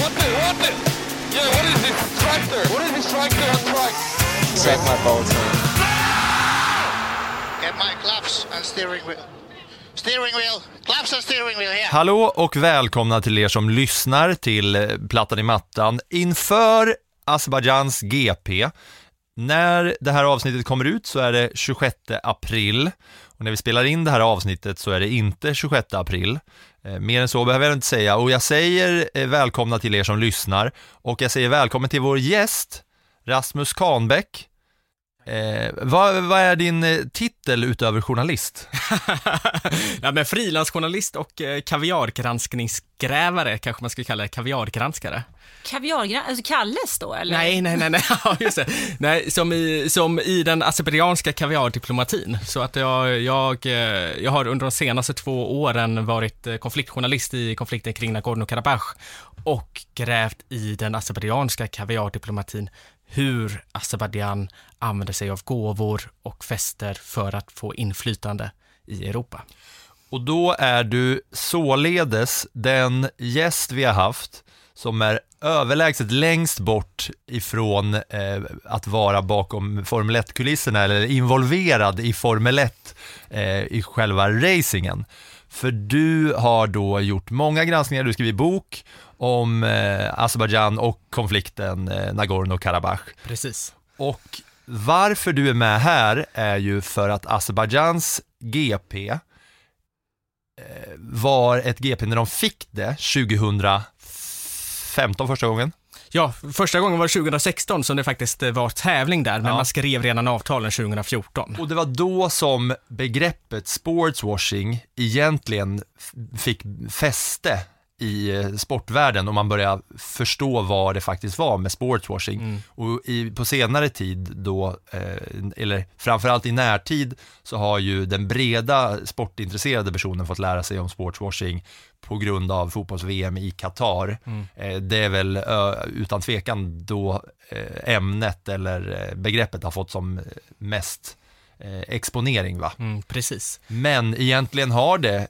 What the, what the? Yeah, what is this tractor? What is this tractor on track? Suck my man. Get my claps and steering wheel. Steering wheel. Claps and steering wheel here. Hallå och välkomna till er som lyssnar till eh, Plattan i mattan inför Azerbajdzjans GP. När det här avsnittet kommer ut så är det 26 april och när vi spelar in det här avsnittet så är det inte 26 april. Eh, mer än så behöver jag inte säga och jag säger eh, välkomna till er som lyssnar och jag säger välkommen till vår gäst Rasmus Kahnbäck. Eh, vad, vad är din eh, titel utöver journalist? ja, men frilansjournalist och eh, kaviargranskningsgrävare kanske man skulle kalla det, kaviargranskare. Kaviargran, alltså Kalles då eller? Nej, nej, nej, nej, ja, just det. Nej, som i, som i den azerbajdzjanska kaviardiplomatin. Så att jag, jag, eh, jag har under de senaste två åren varit konfliktjournalist i konflikten kring Nagorno-Karabach och grävt i den azerbajdzjanska kaviardiplomatin hur Azerbajdzjan använder sig av gåvor och fester för att få inflytande i Europa. Och då är du således den gäst vi har haft som är överlägset längst bort ifrån eh, att vara bakom Formel 1-kulisserna eller involverad i Formel 1 eh, i själva racingen. För du har då gjort många granskningar, du skriver bok om eh, Azerbajdzjan och konflikten eh, Nagorno-Karabach. Precis. Och varför du är med här är ju för att Azerbajdzjans GP eh, var ett GP när de fick det 2015 första gången. Ja, första gången var 2016 som det faktiskt eh, var tävling där, men Ja. man skrev redan avtalen 2014. Och det var då som begreppet sportswashing egentligen fick fäste i eh, sportvärlden och man började förstå vad det faktiskt var med sportswashing. Och i, på senare tid då, eh, eller framförallt i närtid, så har ju den breda sportintresserade personen fått lära sig om sportswashing på grund av fotbolls-VM i Qatar. Eh, det är väl ö, utan tvekan då eh, ämnet eller eh, begreppet har fått som eh, mest exponering va. Mm, precis. Men egentligen har det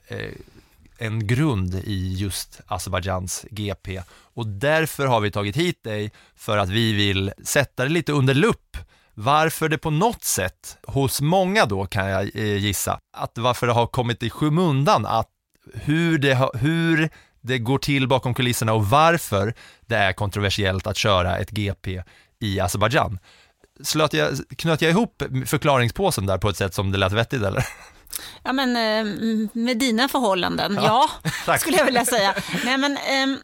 en grund i just Azerbajdzjans GP och därför har vi tagit hit dig för att vi vill sätta det lite under lupp varför det på något sätt, hos många då kan jag eh, gissa, att varför det har kommit i skymundan att hur det, har- hur det går till bakom kulisserna och varför det är kontroversiellt att köra ett GP i Azerbajdzjan. Slöt jag, knöt jag ihop förklaringspåsen där på ett sätt som det lät vettigt eller? Ja, men eh, med dina förhållanden, ja, tack. skulle jag vilja säga. Nej, men ehm,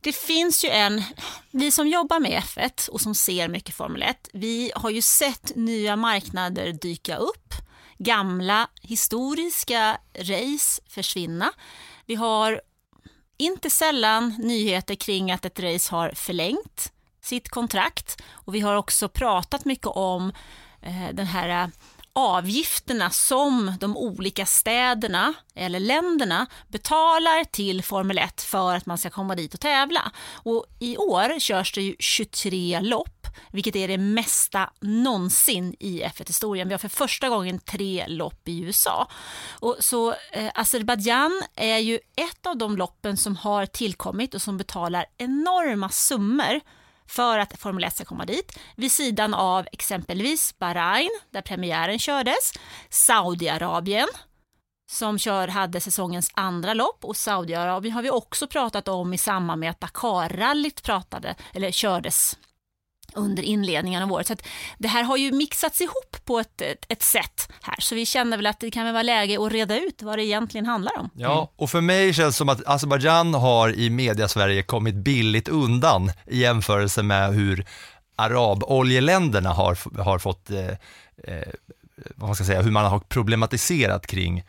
det finns ju en, vi som jobbar med F1 och som ser mycket Formel 1, vi har ju sett nya marknader dyka upp, gamla historiska race försvinna. Vi har inte sällan nyheter kring att ett race har förlängt sitt kontrakt och vi har också pratat mycket om eh, den här avgifterna som de olika städerna eller länderna betalar till Formel 1 för att man ska komma dit och tävla. Och I år körs det ju 23 lopp, vilket är det mesta någonsin i F1-historien. Vi har för första gången tre lopp i USA. Och så eh, Azerbajdzjan är ju ett av de loppen som har tillkommit och som betalar enorma summor för att Formel 1 ska komma dit, vid sidan av exempelvis Bahrain, där premiären kördes, Saudiarabien, som kör, hade säsongens andra lopp. Och Saudiarabien har vi också pratat om i samband med att Dakar-rallyt pratade, eller kördes under inledningen av året. Så att det här har ju mixats ihop på ett, ett, ett sätt här, så vi känner väl att det kan väl vara läge att reda ut vad det egentligen handlar om. Ja, och för mig känns det som att Azerbajdzjan har i media-Sverige kommit billigt undan i jämförelse med hur araboljeländerna har, har fått, eh, eh, vad man ska säga, hur man har problematiserat kring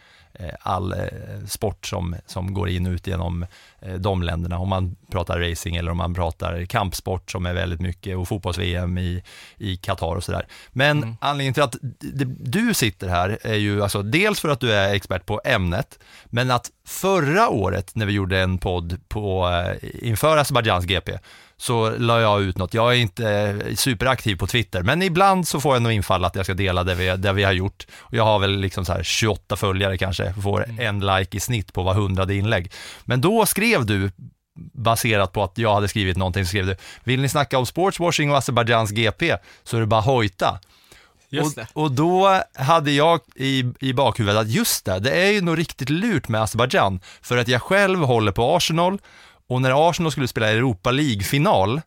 all eh, sport som, som går in och ut genom eh, de länderna. Om man pratar racing eller om man pratar kampsport som är väldigt mycket och fotbolls-VM i, i Qatar och sådär. Men anledningen till att du sitter här är ju alltså dels för att du är expert på ämnet, men att förra året när vi gjorde en podd på, eh, inför Azerbajdzjans GP, så la jag ut något. Jag är inte eh, superaktiv på Twitter, men ibland så får jag nog infall att jag ska dela det vi, det vi har gjort. Och jag har väl liksom så här 28 följare kanske, får en like i snitt på var hundrade inlägg. Men då skrev du, baserat på att jag hade skrivit någonting, så skrev du, vill ni snacka om sportswashing och Azerbajdzjans GP så är det bara hojta. Och, och då hade jag i, i bakhuvudet att just det, det är ju nog riktigt lurt med Azerbajdzjan, för att jag själv håller på Arsenal och när Arsenal skulle spela Europa League-final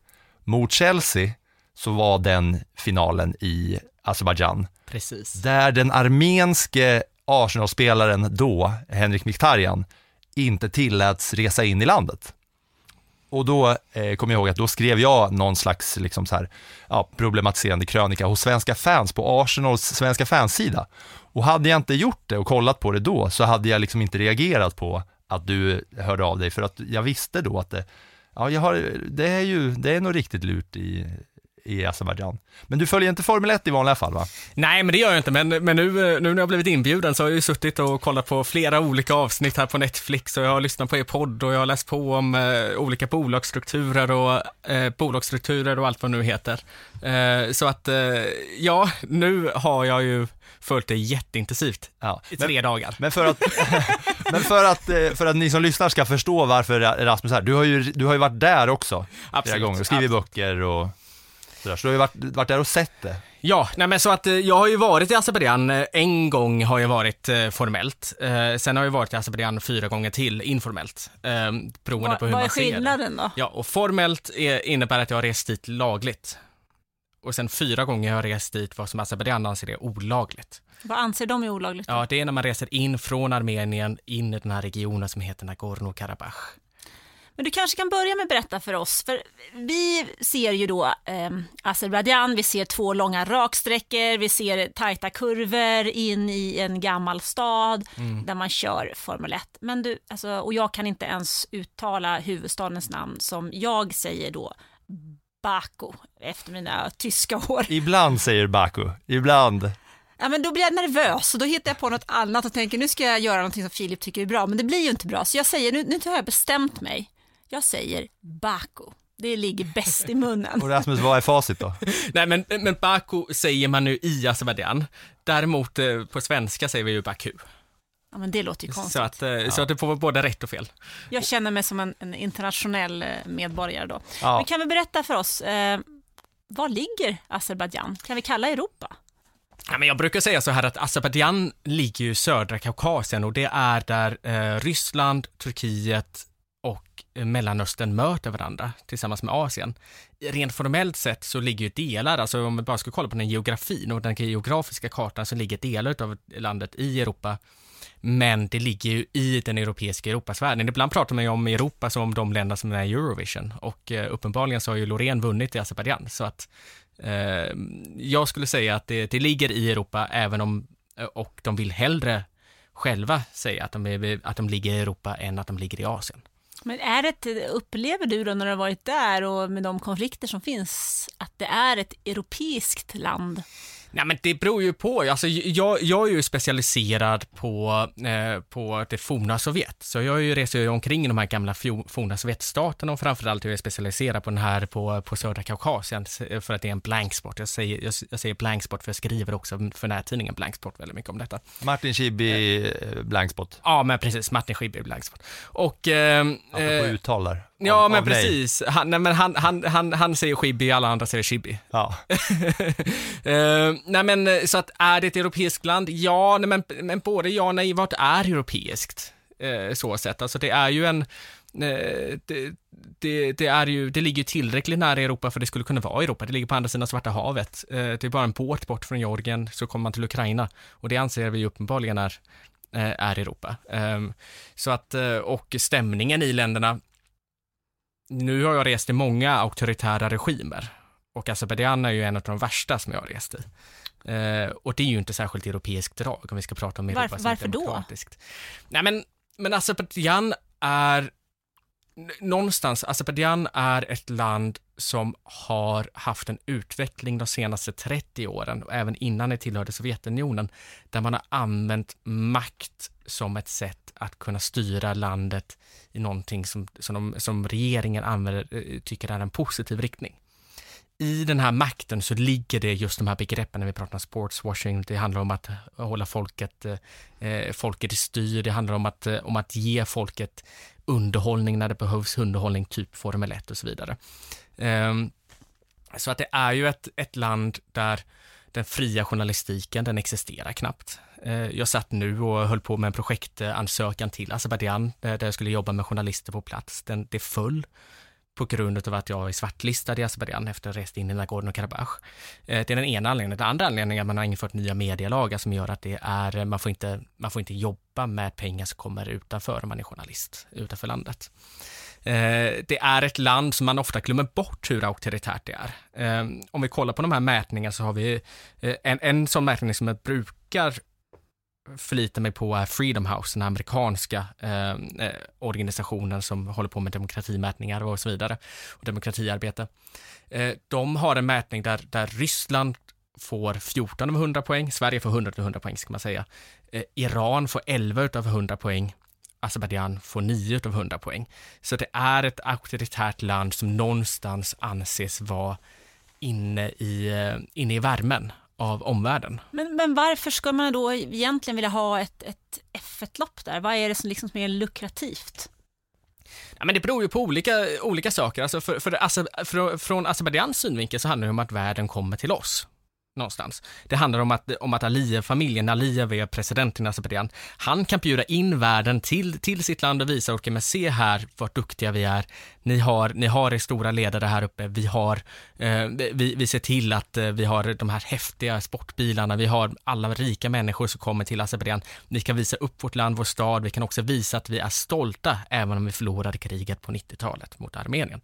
mot Chelsea så var den finalen i Azerbajdzjan, Precis. där den armenske Arsenal-spelaren då, Henrik Mkhitaryan, inte tilläts resa in i landet. Och då eh, kommer jag ihåg att då skrev jag någon slags liksom så här, ja, problematiserande krönika hos svenska fans på Arsenals svenska fanssida. Och hade jag inte gjort det och kollat på det då så hade jag liksom inte reagerat på att du hörde av dig. För att jag visste då att det, ja, jag har, det är ju, det är nog riktigt lurt i, i Azerbajdzjan. Men du följer inte Formel 1 i vanliga fall va? Nej, men det gör jag inte. Men, men nu, nu när jag blivit inbjuden så har jag ju suttit och kollat på flera olika avsnitt här på Netflix och jag har lyssnat på er podd och jag har läst på om eh, olika bolagsstrukturer och eh, bolagsstrukturer och allt vad nu heter. Eh, så att, eh, ja, nu har jag ju följt det jätteintensivt Ja. i tre dagar. Men för att, men för att, eh, för att ni som lyssnar ska förstå varför Rasmus är här, du har ju, du har ju varit där också flera Absolut. gånger och skrivit böcker och sådär, så du har ju varit, varit där och sett det. Ja, nej men så att eh, jag har ju varit i Azerbajdzjan, eh, en gång har jag varit eh, formellt. Sen har jag varit i Azerbajdzjan fyra gånger till informellt. Eh, beroende Vad, på hur vad man är ser det. skillnaden då? Ja, och formellt är, innebär att jag har rest dit lagligt. Och sen fyra gånger har jag rest dit vad som Azerbajdzjan anser är olagligt. Vad anser de är olagligt? då? Ja, det är när man reser in från Armenien in i den här regionen som heter Nagorno-Karabach. Men du kanske kan börja med att berätta för oss, för vi ser ju då eh, Azerbajdzjan, vi ser två långa raksträckor, vi ser tajta kurvor in i en gammal stad där man kör Formel 1. Men du, alltså, och jag kan inte ens uttala huvudstadens namn som jag säger då Baku efter mina tyska år. Ibland säger Baku, ibland. Ja, men då blir jag nervös och då hittar jag på något annat och tänker nu ska jag göra någonting som Filip tycker är bra, men det blir ju inte bra. Så jag säger, nu, nu har jag bestämt mig. Jag säger Baku. Det ligger bäst i munnen. Och Rasmus, vad är facit då? Nej, men, men Baku säger man nu i Azerbajdzjan. Däremot eh, på svenska säger vi ju Baku. Ja, men det låter ju konstigt. Så att, eh, så att det får vara både rätt och fel. Jag känner mig som en, en internationell eh, medborgare då. Ja. Men kan vi berätta för oss, eh, var ligger Azerbajdzjan? Kan vi kalla Europa? Ja, men jag brukar säga så här att Azerbajdzjan ligger ju i södra Kaukasien och det är där eh, Ryssland, Turkiet eh, Mellanöstern möter varandra tillsammans med Asien. Rent formellt sett så ligger ju delar, alltså om vi bara ska kolla på den geografin och den geografiska kartan så ligger delar av landet i Europa. Men det ligger ju i den europeiska Europasfären. Ibland pratar man ju om Europa som om de länder som är i Eurovision och eh, uppenbarligen så har ju Loreen vunnit i Azerbajdzjan så att eh, jag skulle säga att det, det ligger i Europa även om, eh, och de vill hellre själva säga att de, är, att de ligger i Europa än att de ligger i Asien. Men är det, upplever du då när du har varit där och med de konflikter som finns, att det är ett europeiskt land? Nej men det beror ju på, alltså jag, jag är ju specialiserad på, eh, på det forna Sovjet, så jag ju reser ju omkring i de här gamla forna Sovjetstaterna och framförallt är jag specialiserad på den här på, på södra Kaukasien för att det är en blank spot. Jag säger, jag, jag säger blank spot för jag skriver också för nättidningen blank spot väldigt mycket om detta. Martin Schibbye, eh, blankspot. Ja men precis, Martin Schibbye blank spot. Och... Eh, Apropå eh, uttal där. Ja, Av- men mig. precis. Han, nej, men han, han, han, han säger Schibbye, alla andra säger Schibbye. Ja. Eh, nej men eh, så att är det ett europeiskt land? Ja, nej, men, men både ja och nej. Vart är europeiskt? Eh, så sett. Alltså det är ju en det, det, det, är ju, det ligger ju tillräckligt nära Europa för det skulle kunna vara Europa. Det ligger på andra sidan Svarta havet. Det är bara en båt bort från Georgien så kommer man till Ukraina. Och det anser vi uppenbarligen är, är Europa. Så att, och stämningen i länderna. Nu har jag rest i många auktoritära regimer. Och Azerbajdzjan är ju en av de värsta som jag har rest i. Eh, och det är ju inte särskilt europeiskt drag om vi ska prata om Europa Varför- som varför då? demokratiskt. Nej men, men Azerbajdzjan är någonstans, alltså Azerbajdzjan är ett land som har haft en utveckling de senaste 30 åren och även innan det tillhörde Sovjetunionen där man har använt makt som ett sätt att kunna styra landet i någonting som, som, de, som regeringen använder, eh, tycker är en positiv riktning. I den här makten så ligger det just de här begreppen när vi pratar om sportswashing. Det handlar om att hålla folket, eh, eh, folket i styr. Det handlar om att, eh, om att ge folket underhållning när det behövs underhållning, typ Formel 1 och så vidare. Eh, så att det är ju ett, ett land där den fria journalistiken, den existerar knappt. Eh, Jag satt nu och höll på med en projektansökan till Azerbajdzjan där eh, där jag skulle jobba med journalister på plats. Den, det föll på grund av att jag är svartlistad i Azerbajdzjan efter att ha rest in i Nagorno-Karabach. Eh, det är den ena anledningen. Den andra anledningen är att man har infört nya medielagar som gör att det är, man får inte, man får inte jobba med pengar som kommer utanför om man är journalist, utanför landet. Eh, det är ett land som man ofta glömmer bort hur auktoritärt det är. Eh, om vi kollar på de här mätningarna så har vi en, en sån mätning som jag brukar förlitar mig på är Freedom House, den amerikanska eh, eh, organisationen som håller på med demokratimätningar och så vidare, och demokratiarbete. Eh, de har en mätning där, där Ryssland får 14 av 100 poäng, Sverige får 100 av 100 poäng ska man säga. Eh, Iran får 11 av 100 poäng, Azerbajdzjan får 9 av 100 poäng. Så det är ett auktoritärt land som någonstans anses vara inne i, eh, inne i värmen av omvärlden. Men, men varför ska man då egentligen vilja ha ett, ett F1-lopp där? Vad är det som, liksom som är lukrativt? Ja, men det beror ju på olika, olika saker. Alltså för, för, Aze- för, från Azerbajdzjans synvinkel så handlar det om att världen kommer till oss. Någonstans. Det handlar om att, om att Aliyev-familjen, Aliyev är presidenten i Azerbajdzjan, han kan bjuda in världen till, till sitt land och visa, okej men se här vad duktiga vi är. Ni har, ni har er stora ledare här uppe, vi har, eh, vi, vi ser till att eh, vi har de här häftiga sportbilarna, vi har alla rika människor som kommer till Azerbajdzjan. Vi kan visa upp vårt land, vår stad, vi kan också visa att vi är stolta även om vi förlorade kriget på 90-talet mot Armenien.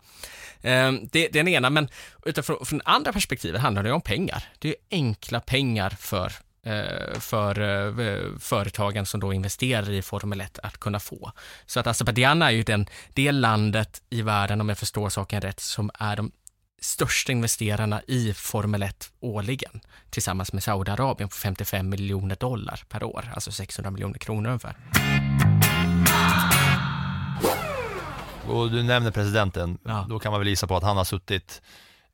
Eh, det, det är den ena, men utifrån från andra perspektivet handlar det om pengar. Det är enkla pengar för eh, för eh, företagen som då investerar i Formel 1 att kunna få. Så att Azerbajdzjan är ju den, det landet i världen, om jag förstår saken rätt, som är de största investerarna i Formel 1 årligen tillsammans med Saudiarabien på 55 miljoner dollar per år, alltså 600 miljoner kronor ungefär. Och du nämner presidenten, Ja. då kan man väl gissa på att han har suttit,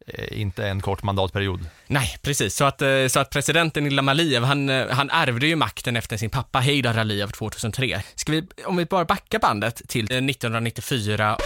Eh, inte en kort mandatperiod. Nej, precis. Så att, eh, så att presidenten Ilham Aliyev, han, eh, han ärvde ju makten efter sin pappa Heydar Aliyev 2003. Ska vi, om vi bara backar bandet till 1994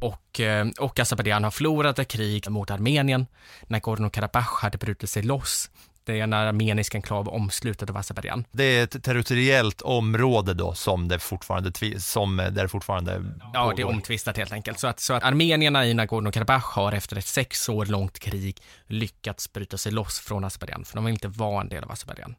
och, och Azerbajdzjan har förlorat ett krig mot Armenien. Nagorno-Karabach hade brutit sig loss. Det är en armenisk enklav omslutad av Azerbajdzjan. Det är ett territoriellt område då som det fortfarande, som där det fortfarande Ja, det är pågår. omtvistat helt enkelt. Så att, så att armenierna i Nagorno-Karabach har efter ett sex år långt krig lyckats bryta sig loss från Azerbajdzjan, för de vill inte vara en del av Azerbajdzjan.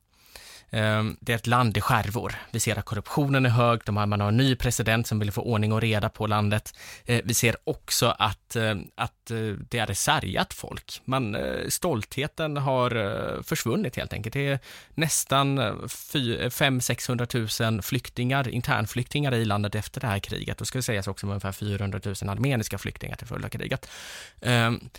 Ehm, det är ett land i skärvor. Vi ser att korruptionen är hög, de har, man har en ny president som vill få ordning och reda på landet. Eh, vi ser också att, eh, att eh, det är sargat folk. Man, stoltheten har försvunnit helt enkelt. Det är nästan 500-600 000 flyktingar, internflyktingar i landet efter det här kriget. Då ska det sägas också med ungefär 400 000 armeniska flyktingar till följd av kriget. Ehm,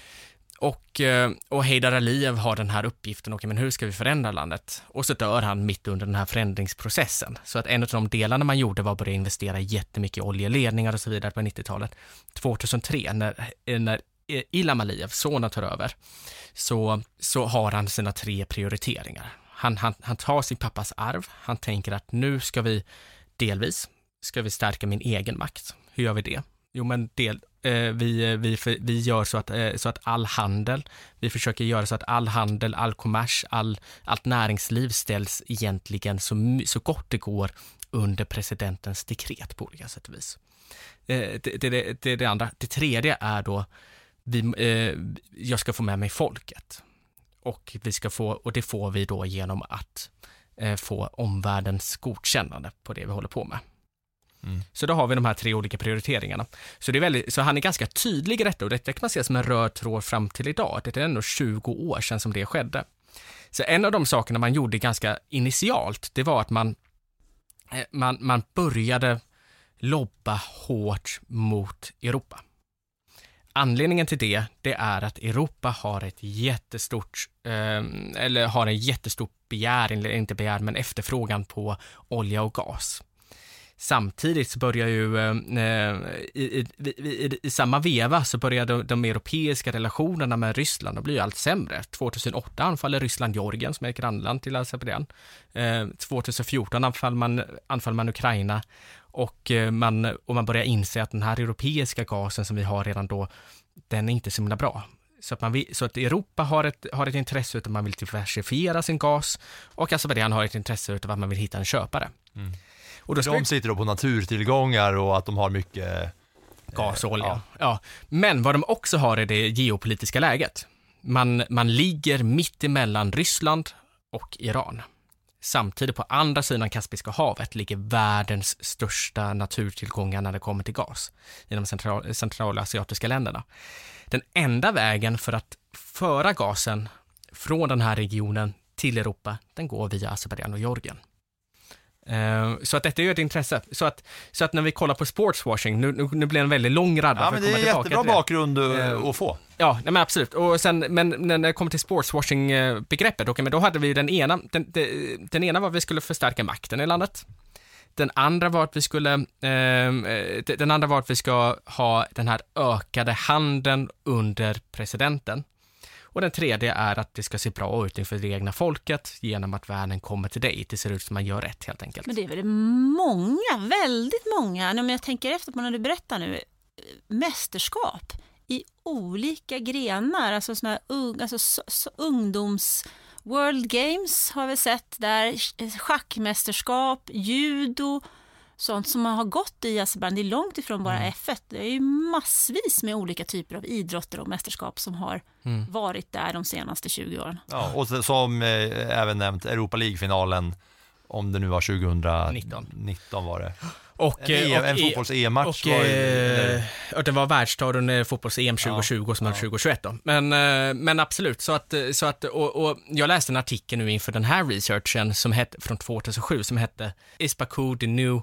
och, eh, och Heydar Aliyev har den här uppgiften, okej men hur ska vi förändra landet? Och så dör han mitt under den här förändringsprocessen. Så att en av de delarna man gjorde var att börja investera jättemycket i oljeledningar och så vidare på 90-talet. 2003, när, eh, när eh, Ilham Aliyev, sonen, tar över, så, så har han sina tre prioriteringar. Han, han, han tar sin pappas arv, han tänker att nu ska vi delvis, ska vi stärka min egen makt. Hur gör vi det? Jo, men del, Eh, vi, eh, vi, vi gör så att, eh, så att all handel, vi försöker göra så att all handel, all kommers, all, allt näringsliv ställs egentligen så, så gott det går under presidentens dekret på olika sätt och vis. Det, det, det, det är det andra. Det tredje är då, vi, jag ska få med mig folket. Och, vi ska få, och det får vi då genom att få omvärldens godkännande på det vi håller på med. Mm. Så då har vi de här tre olika prioriteringarna. Så, det är väldigt, så han är ganska tydlig i detta och detta kan man se som en röd tråd fram till idag. Det är ändå 20 år sedan som det skedde. Så en av de sakerna man gjorde ganska initialt, det var att man, eh, man, man började lobba hårt mot Europa. Anledningen till det, det är att Europa har ett jättestort, eh, eller har en jättestort begär, eller inte begär, men efterfrågan på olja och gas. Samtidigt så börjar ju, eh, eh i, i, i, i, samma veva så börjar de, de, europeiska relationerna med Ryssland att bli allt sämre. 2008 anfaller Ryssland Georgien som är ett grannland till Azerbajdzjan. Eh, 2014 anfaller man, anfaller man Ukraina och eh, man, och man börjar inse att den här europeiska gasen som vi har redan då, den är inte så himla bra. Så att, man vill, så att Europa har ett, har ett intresse av att man vill diversifiera sin gas och Azerbajdzjan har ett intresse av att man vill hitta en köpare. Mm. Och då De sitter då på naturtillgångar och att de har mycket gas och olja. Ja. ja. Men vad de också har är det geopolitiska läget. Man, man ligger mitt emellan Ryssland och Iran. Samtidigt på andra sidan Kaspiska havet ligger världens största naturtillgångar när det kommer till gas i de central, centrala asiatiska länderna. Den enda vägen för att föra gasen från den här regionen till Europa, den går via Azerbajdzjan och Georgien. Eh, så att detta är ju ett intresse. Så att, så att när vi kollar på sportswashing, nu, nu, nu blir det en väldigt lång radda Ja, för att det komma är tillbaka jättebra till det. bakgrund Eh, att få. Ja, nej, men absolut. Och sen, men när det kommer till sportswashing-begreppet, okay, men då hade vi den ena, den, den, den ena var att vi skulle förstärka makten i landet. Den andra var att vi skulle, eh, den andra var att vi ska ha den här ökade handeln under presidenten. Och den tredje är att det ska se bra ut inför det egna folket genom att världen kommer till dig. Det ser ut som man gör rätt helt enkelt. Men det är väl många, väldigt många, om jag tänker efter på när du berättar nu, mästerskap i olika grenar, alltså såna här ung, alltså så, så, ungdoms... World Games har vi sett där, schackmästerskap, judo, sånt som har gått i Azerbajdzjan. Det är långt ifrån bara F1. Det är ju massvis med olika typer av idrotter och mästerskap som har varit där de senaste 20 åren. Ja, och som eh, även nämnt, Europa League-finalen, om det nu var 2019 19 var det. Och, En, eh, EM, och en i- fotbolls-EM-match Och, var ju... eh, och det var världsstad under fotbolls-EM 2020 som är 2021 då. Men, eh, men absolut, så att, så att och, och jag läste en artikel nu inför den här researchen som hette, från 2007 som hette Is Baku the new eh,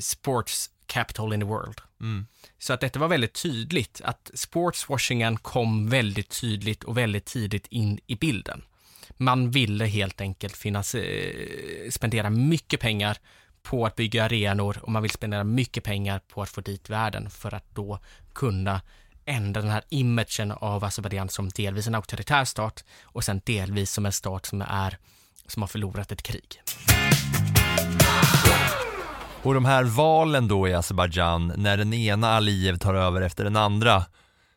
sports capital in the world? Mm. Så att detta var väldigt tydligt, att sportswashingen kom väldigt tydligt och väldigt tidigt in i bilden. Man ville helt enkelt finnas, eh, spendera mycket pengar på att bygga arenor och man vill spendera mycket pengar på att få dit världen för att då kunna ändra den här imagen av Azerbajdzjan som delvis en auktoritär stat och sen delvis som en stat som är som har förlorat ett krig. Och de här valen då i Azerbajdzjan, när den ena Aliyev tar över efter den andra,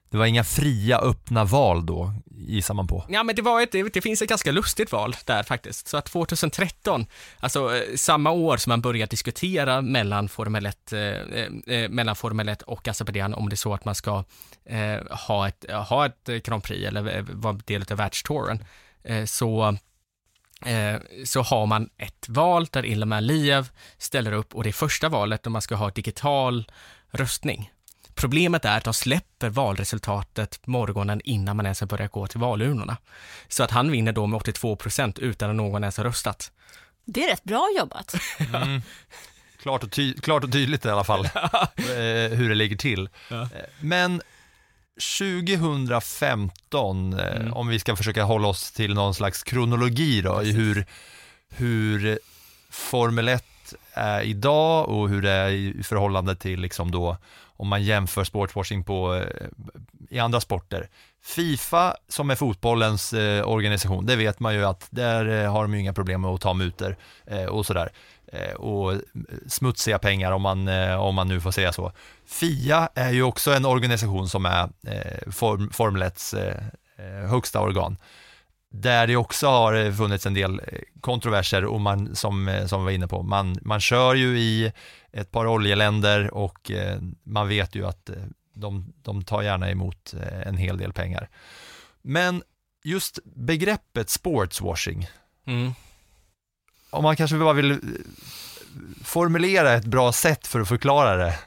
det var inga fria öppna val då, gissar man på. Ja, men det var ett, det, finns ett ganska lustigt val där faktiskt. Så att 2013, alltså eh, samma år som man börjar diskutera mellan Formel 1, eh, eh, eh, mellan Formel 1 och Azerbajdzjan om det är så att man ska eh, ha, ett, ha ett Grand Prix eller vara del av världstouren, eh, så så har man ett val där Ilham Aliyev ställer upp och det är första valet då man ska ha digital röstning. Problemet är att de släpper valresultatet morgonen innan man ens har börjat gå till valurnorna. Så att han vinner då med 82 procent utan att någon ens har röstat. Det är rätt bra jobbat. Klart och, klart och tydligt i alla fall, eh, hur det ligger till. Eh, Men 2015, eh, om vi ska försöka hålla oss till någon slags kronologi då, i hur, hur Formel 1 är idag och hur det är i förhållande till liksom då, om man jämför sportswashing på, eh, i andra sporter. Fifa, som är fotbollens eh, organisation, det vet man ju att där eh, har de ju inga problem med att ta mutor eh, och sådär. Eh, och eh, smutsiga pengar om man, eh, om man nu får säga så. FIA är ju också en organisation som är eh, form, Formel 1s eh, eh, högsta organ. Där det också har eh, funnits en del eh, kontroverser och man, som, eh, som vi var inne på, man, man kör ju i ett par oljeländer och man vet ju att de, de tar gärna emot en hel del pengar. Men just begreppet sportswashing, Mm. om man kanske bara vill formulera ett bra sätt för att förklara det.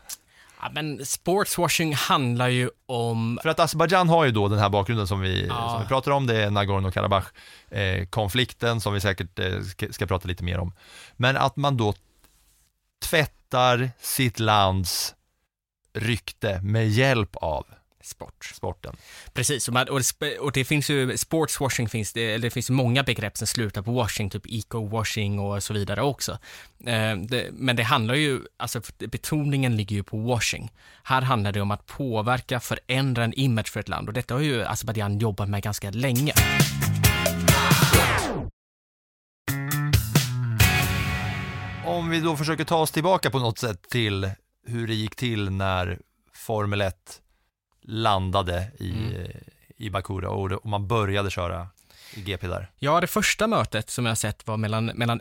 Ja, men sportswashing handlar ju om... För att Azerbajdzjan har ju då den här bakgrunden som vi, Ja. som vi pratar om, det är Nagorno-Karabach-konflikten som vi säkert eh, ska, ska prata lite mer om. Men att man då tvättar sitt lands rykte med hjälp av Sport. sporten. Precis, och, man, och, det och det finns ju, sportswashing finns det, eller det finns många begrepp som slutar på washing, typ eco-washing och så vidare också. Eh, det, men det handlar ju, alltså betoningen ligger ju på washing. Här handlar det om att påverka, förändra en image för ett land och detta har ju Azerbajdzjan jobbat med ganska länge. Om vi då försöker ta oss tillbaka på något sätt till hur det gick till när Formel 1 landade i, Mm. i Baku då, och, och man började köra i GP där. Ja, det första mötet som jag sett var mellan, mellan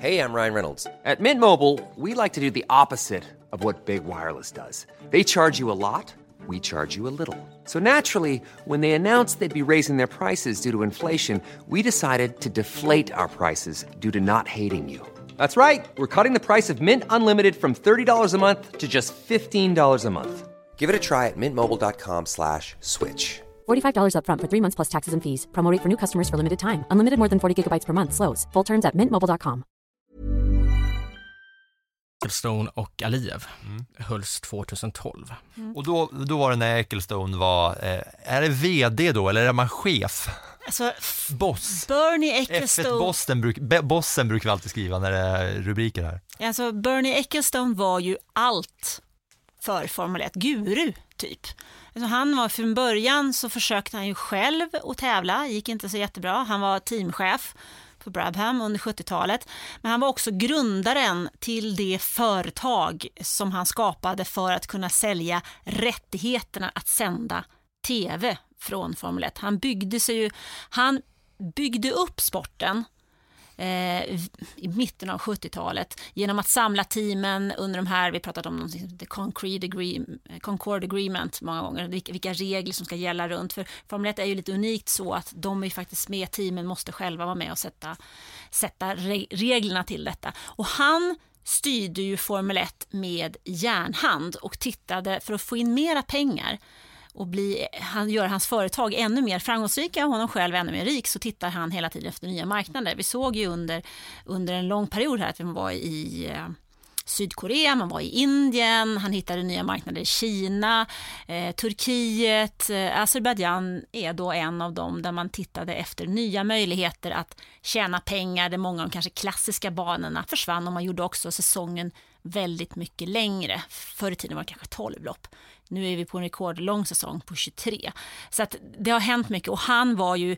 Hey, I'm Ryan Reynolds. At Mint Mobile, we like to do the opposite of what Big Wireless does. They charge you a lot, we charge you a little. So naturally, when they announced they'd be raising their prices due to inflation, we decided to deflate our prices due to not hating you. That's right. We're cutting the price of Mint Unlimited from $30 a month to just $15 a month. Give it a try at mintmobile.com slash switch. $45 upfront for three months plus taxes and fees. Promo rate for new customers for limited time. Unlimited more than 40 gigabytes per month. Slows. Full terms at mintmobile.com. Ecclestone och Aliyev hölls 2012. Och då, då var det när Ecclestone var, eh, är det VD då eller är man chef? Alltså, Boss? Bernie Ecclestone, F1-bossen bruk, bossen brukar vi alltid skriva när det är rubriker här. alltså Bernie Ecclestone var ju allt för Formel 1, guru typ. Alltså han var från början så försökte han ju själv att tävla, gick inte så jättebra. Han var teamchef på Brabham under 70-talet. Men han var också grundaren till det företag som han skapade för att kunna sälja rättigheterna att sända tv från Formel 1. Han byggde sig ju, han byggde upp sporten eh, i mitten av 70-talet genom att samla teamen under de här, vi pratat om the Concrete Agreement, Concord Agreement många gånger, vilka, regler som ska gälla runt. För Formel 1 är ju lite unikt så att de är faktiskt med, teamen måste själva vara med och sätta, sätta reglerna till detta. Och han styrde ju Formel 1 med järnhand och tittade för att få in mera pengar och bli, han gör hans företag ännu mer framgångsrika och honom själv ännu mer rik så tittar han hela tiden efter nya marknader. Vi såg ju under, under en lång period här att man var i eh, Sydkorea, man var i Indien, han hittade nya marknader i Kina, eh, Turkiet, eh, Azerbajdzjan är då en av dem där man tittade efter nya möjligheter att tjäna pengar där många av de kanske klassiska banorna försvann och man gjorde också säsongen väldigt mycket längre. Förr i tiden var det kanske 12 lopp. Nu är vi på en rekordlång säsong på 23. Så att det har hänt mycket och han var ju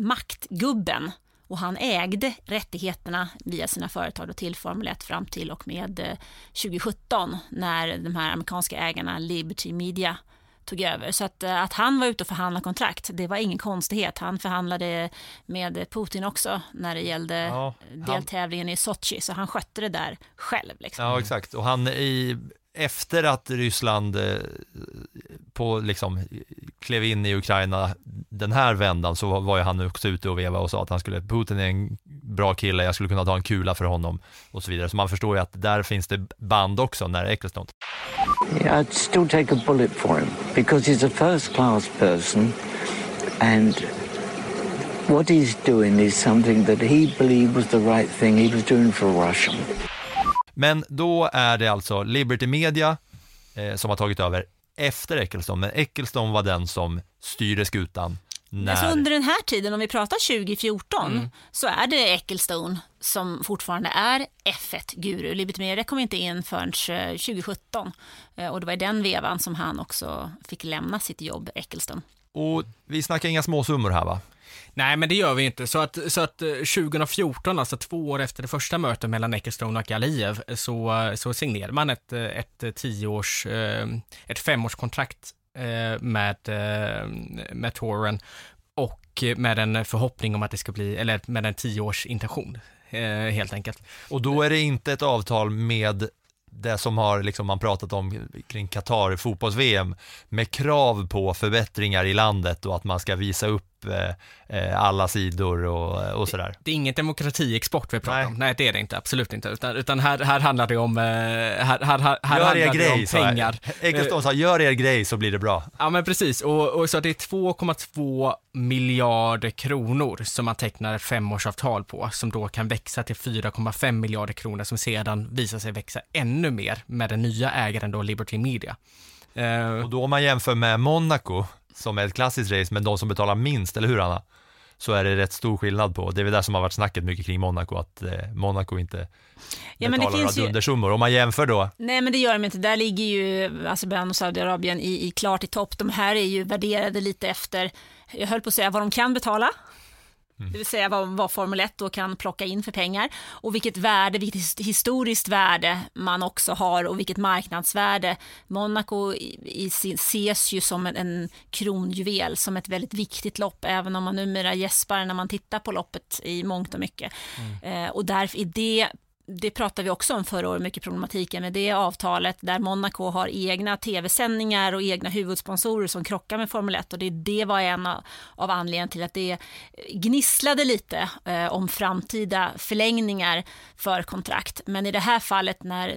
maktgubben och han ägde rättigheterna via sina företag och till Formel 1 fram till och med eh, 2017 när de här amerikanska ägarna Liberty Media tog över. Så att, eh, att han var ute och förhandlade kontrakt, det var ingen konstighet. Han förhandlade med Putin också när det gällde Ja, han- deltävlingen i Sochi, så han skötte det där själv. Liksom. Ja, exakt. Och han i, efter att Ryssland eh, på, liksom, klev in i Ukraina den här vändan så var, ju han också ute och veva och sa att han skulle, Putin är en bra kille, jag skulle kunna ta en kula för honom och så vidare. Så man förstår ju att där finns det band också när Ecclestone. Yeah, I'd still take a bullet for him because he's a first class person and what he's doing is something that he believed was the right thing he was doing for Russia. Men då är det alltså Liberty Media eh, som har tagit över efter Ecclestone, men Ecclestone var den som styrde skutan när... Alltså under den här tiden, om vi pratar 2014, så är det Ecclestone som fortfarande är F1-guru. Liberty Media kom inte in förrän eh, 2017 Eh, och det var i den vevan som han också fick lämna sitt jobb, Ecclestone. Och vi snackar inga småsummor här va? Nej, men det gör vi inte. Så att, så att eh, 2014, alltså två år efter det första mötet mellan Eckerstone och Aliyev, så, så signerade man ett, eh, ett eh, tioårs, ett femårskontrakt med, med Toren och med en förhoppning om att det ska bli, eller med en tioårs intention, helt enkelt. Och då är det inte ett avtal med det som har liksom man pratat om kring Qatar fotbolls-VM med krav på förbättringar i landet och att man ska visa upp eh, eh, alla sidor och, och sådär. Det är ingen demokratiexport vi pratar Nej. om. Nej, det är det inte, absolut inte. Utan, utan här, här handlar det om, eh, här, här, här handlar grej, om pengar. Eggestone sa, gör er grej så blir det bra. Ja, men precis. Och, och så det är 2,2 miljarder kronor som man tecknar ett femårsavtal på, som då kan växa till 4,5 miljarder kronor som sedan visar sig växa ännu mer med den nya ägaren då, Liberty Media. Och då om man jämför med Monaco, som är ett klassiskt race, men de som betalar minst, eller hur Anna? Så är det rätt stor skillnad på, det är väl det som har varit snacket mycket kring Monaco, att eh, Monaco inte ja, betalar några dundersummor. Om man jämför då? Nej men det gör de inte, där ligger ju Azerbajdzjan och Saudiarabien i, i klart i topp. De här är ju värderade lite efter, jag höll på att säga vad de kan betala, Mm. Det vill säga vad, vad Formel 1 då kan plocka in för pengar och vilket värde, vilket historiskt värde man också har och vilket marknadsvärde. Monaco i, i, ses ju som en, en kronjuvel, som ett väldigt viktigt lopp, även om man numera gäspar när man tittar på loppet i mångt och mycket. Mm. Eh, och därför är det det pratade vi också om förra året, mycket problematiken med det avtalet där Monaco har egna tv-sändningar och egna huvudsponsorer som krockar med Formel 1 och det, det var en av, av anledningarna till att det gnisslade lite eh, om framtida förlängningar för kontrakt. Men i det här fallet när,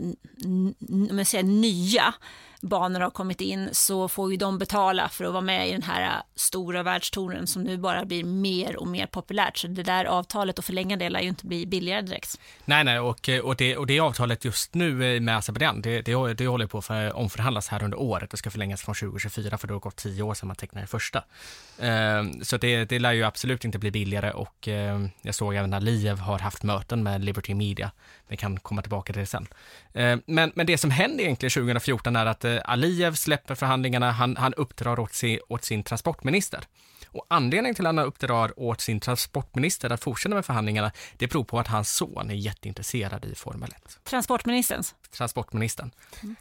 om jag säger nya banor har kommit in så får ju de betala för att vara med i den här äh, stora världstouren som nu bara blir mer och mer populärt. Så det där avtalet och förlänga det lär ju inte bli billigare direkt. Nej, nej, och, eh, och, det, och det avtalet just nu eh, med Azerbajdzjan, det, det, det håller på att omförhandlas här under året och ska förlängas från 2024 för det har gått tio år sedan man tecknade det första. Ehm, så det, det lär ju absolut inte bli billigare och ehm, jag såg även att Liev har haft möten med Liberty Media. Vi kan komma tillbaka till det sen. Eh, men, men det som händer egentligen 2014 är att eh, Aliyev släpper förhandlingarna, han, han uppdrar åt sin, åt sin transportminister. Och anledningen till att han uppdrar åt sin transportminister att fortsätta med förhandlingarna, det beror på att hans son är jätteintresserad i Formel 1. Transportministerns? Transportministern.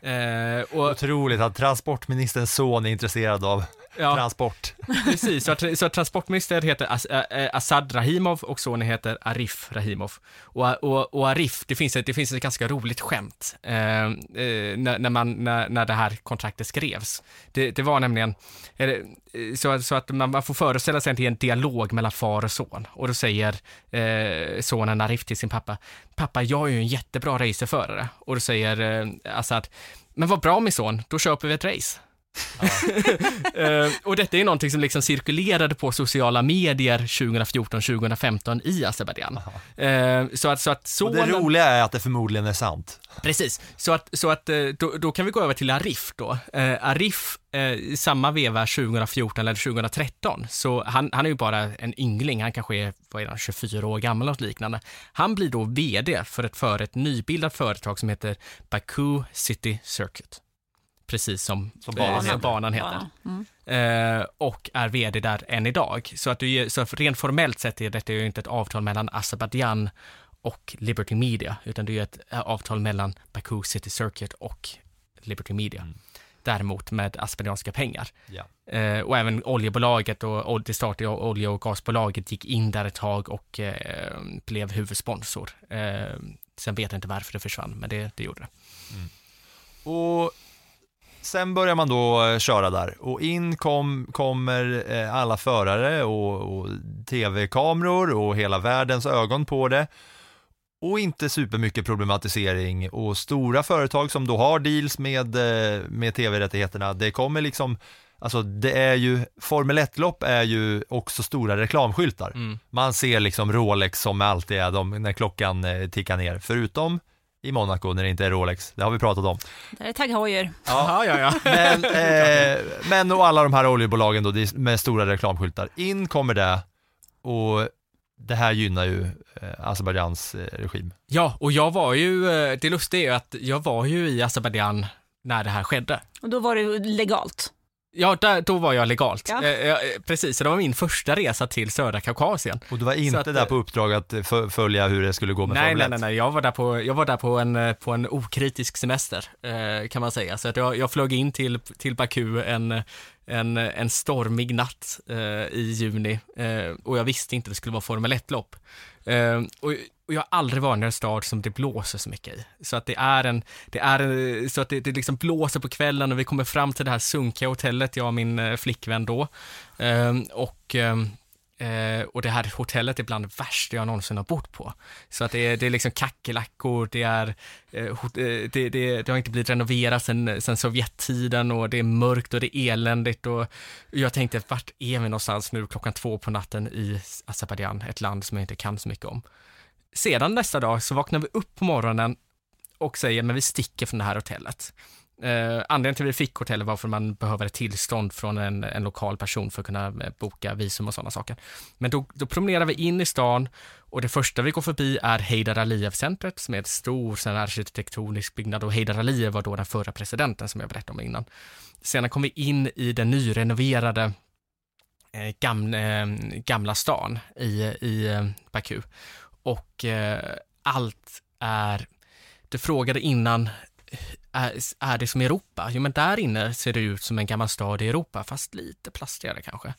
Mm. Eh, och... Otroligt att transportministerns son är intresserad av ja. transport. Precis, så, att, så att transportminister heter As, äh, Assad Rahimov och sonen heter Arif Rahimov. Och, och, och Arif, det finns, ett, det finns ett ganska roligt skämt eh, när, när, man, när, när det här kontraktet skrevs. Det, det var nämligen, så, så att man, man får föreställa sig en dialog mellan far och son. Och då säger eh, sonen Arif till sin pappa, pappa jag är ju en jättebra racerförare. Och då säger ser eh, att, men vad bra min son, då köper vi ett race uh, och detta är någonting som liksom cirkulerade på sociala medier 2014-2015 i Azerbajdzjan. Uh, så att, så att. Och det roliga är att det förmodligen är sant. Precis, så att, så att eh, då, då kan vi gå över till Arif då. Uh, Arif, uh, samma veva 2014 eller 2013, så han, han är ju bara en yngling, han kanske är, vad är han, 24 år gammal och liknande. Han blir då VD för ett, för ett nybildat företag som heter Baku City Circuit precis som, som banan, eh, banan heter. Mm. Eh, och är vd där än idag. Så, att du, så rent formellt sett är detta ju inte ett avtal mellan Azerbajdzjan och Liberty Media, utan det är ett eh, avtal mellan Baku City Circuit och Liberty Media. Mm. Däremot med azerbajdzjanska pengar. Ja. Eh, och även oljebolaget och det statliga olje och gasbolaget gick in där ett tag och eh, blev huvudsponsor. Eh, sen vet jag inte varför det försvann, men det, det gjorde det. Mm. Och Sen börjar man då eh, köra där och in kom, kommer eh, alla förare och, och tv-kameror och hela världens ögon på det. Och inte supermycket problematisering och stora företag som då har deals med, eh, med tv-rättigheterna, det kommer liksom Alltså det är ju, Formel 1-lopp är ju också stora reklamskyltar. Mm. Man ser liksom Rolex som alltid är de, när klockan tickar ner, förutom i Monaco när det inte är Rolex. Det har vi pratat om. Det är Tag Heuer. Ja, ja, ja. Men, eh, men och alla de här oljebolagen då med stora reklamskyltar. In kommer det och det här gynnar ju eh, Azerbajdzjans eh, regim. Ja, och jag var ju, eh, det lustiga är ju att jag var ju i Azerbajdzjan när det här skedde. Och då var det legalt? Ja, där, då var jag legalt. Ja. Eh, eh, precis, så det var min första resa till södra Kaukasien. Och du var inte att, där på uppdrag att följa hur det skulle gå med nej, Formel 1? Nej, nej, nej, jag var där på, jag var där på, en, eh, på en okritisk semester, eh, kan man säga. Så att jag, jag flög in till, till Baku en, en, en stormig natt eh, i juni eh, och jag visste inte att det skulle vara Formel 1-lopp. och och jag har aldrig varit i en stad som det blåser så mycket i. Så att det är en, det är så att det, det liksom blåser på kvällen och vi kommer fram till det här sunkiga hotellet, jag och min eh, flickvän då. Ehm, och ehm, eh, och det här hotellet är bland det värsta jag någonsin har bott på. Så att det är, det är liksom kackerlackor, det är, eh, eh, det, det, det har inte blivit renoverat sen, sen Sovjettiden och det är mörkt och det är eländigt och jag tänkte, vart är vi någonstans nu klockan två på natten i Azerbajdzjan, ett land som jag inte kan så mycket om. Sedan nästa dag så vaknar vi upp på morgonen och säger, men vi sticker från det här hotellet. Eh, anledningen till att vi fick hotellet var för att man behöver ett tillstånd från en, en lokal person för att kunna eh, boka visum och sådana saker. Men då, då promenerar vi in i stan och det första vi går förbi är Heydar Aliyev-centret som är ett stor sån arkitektonisk byggnad och Heydar Aliyev var då den förra presidenten som jag berättade om innan. Sedan kom vi in i den nyrenoverade eh, gamla, eh, gamla stan i, i eh, Baku och eh, allt är du frågade innan är, är det som Europa? Jo, men där inne ser det ut som en gammal stad i Europa, fast lite plastigare kanske.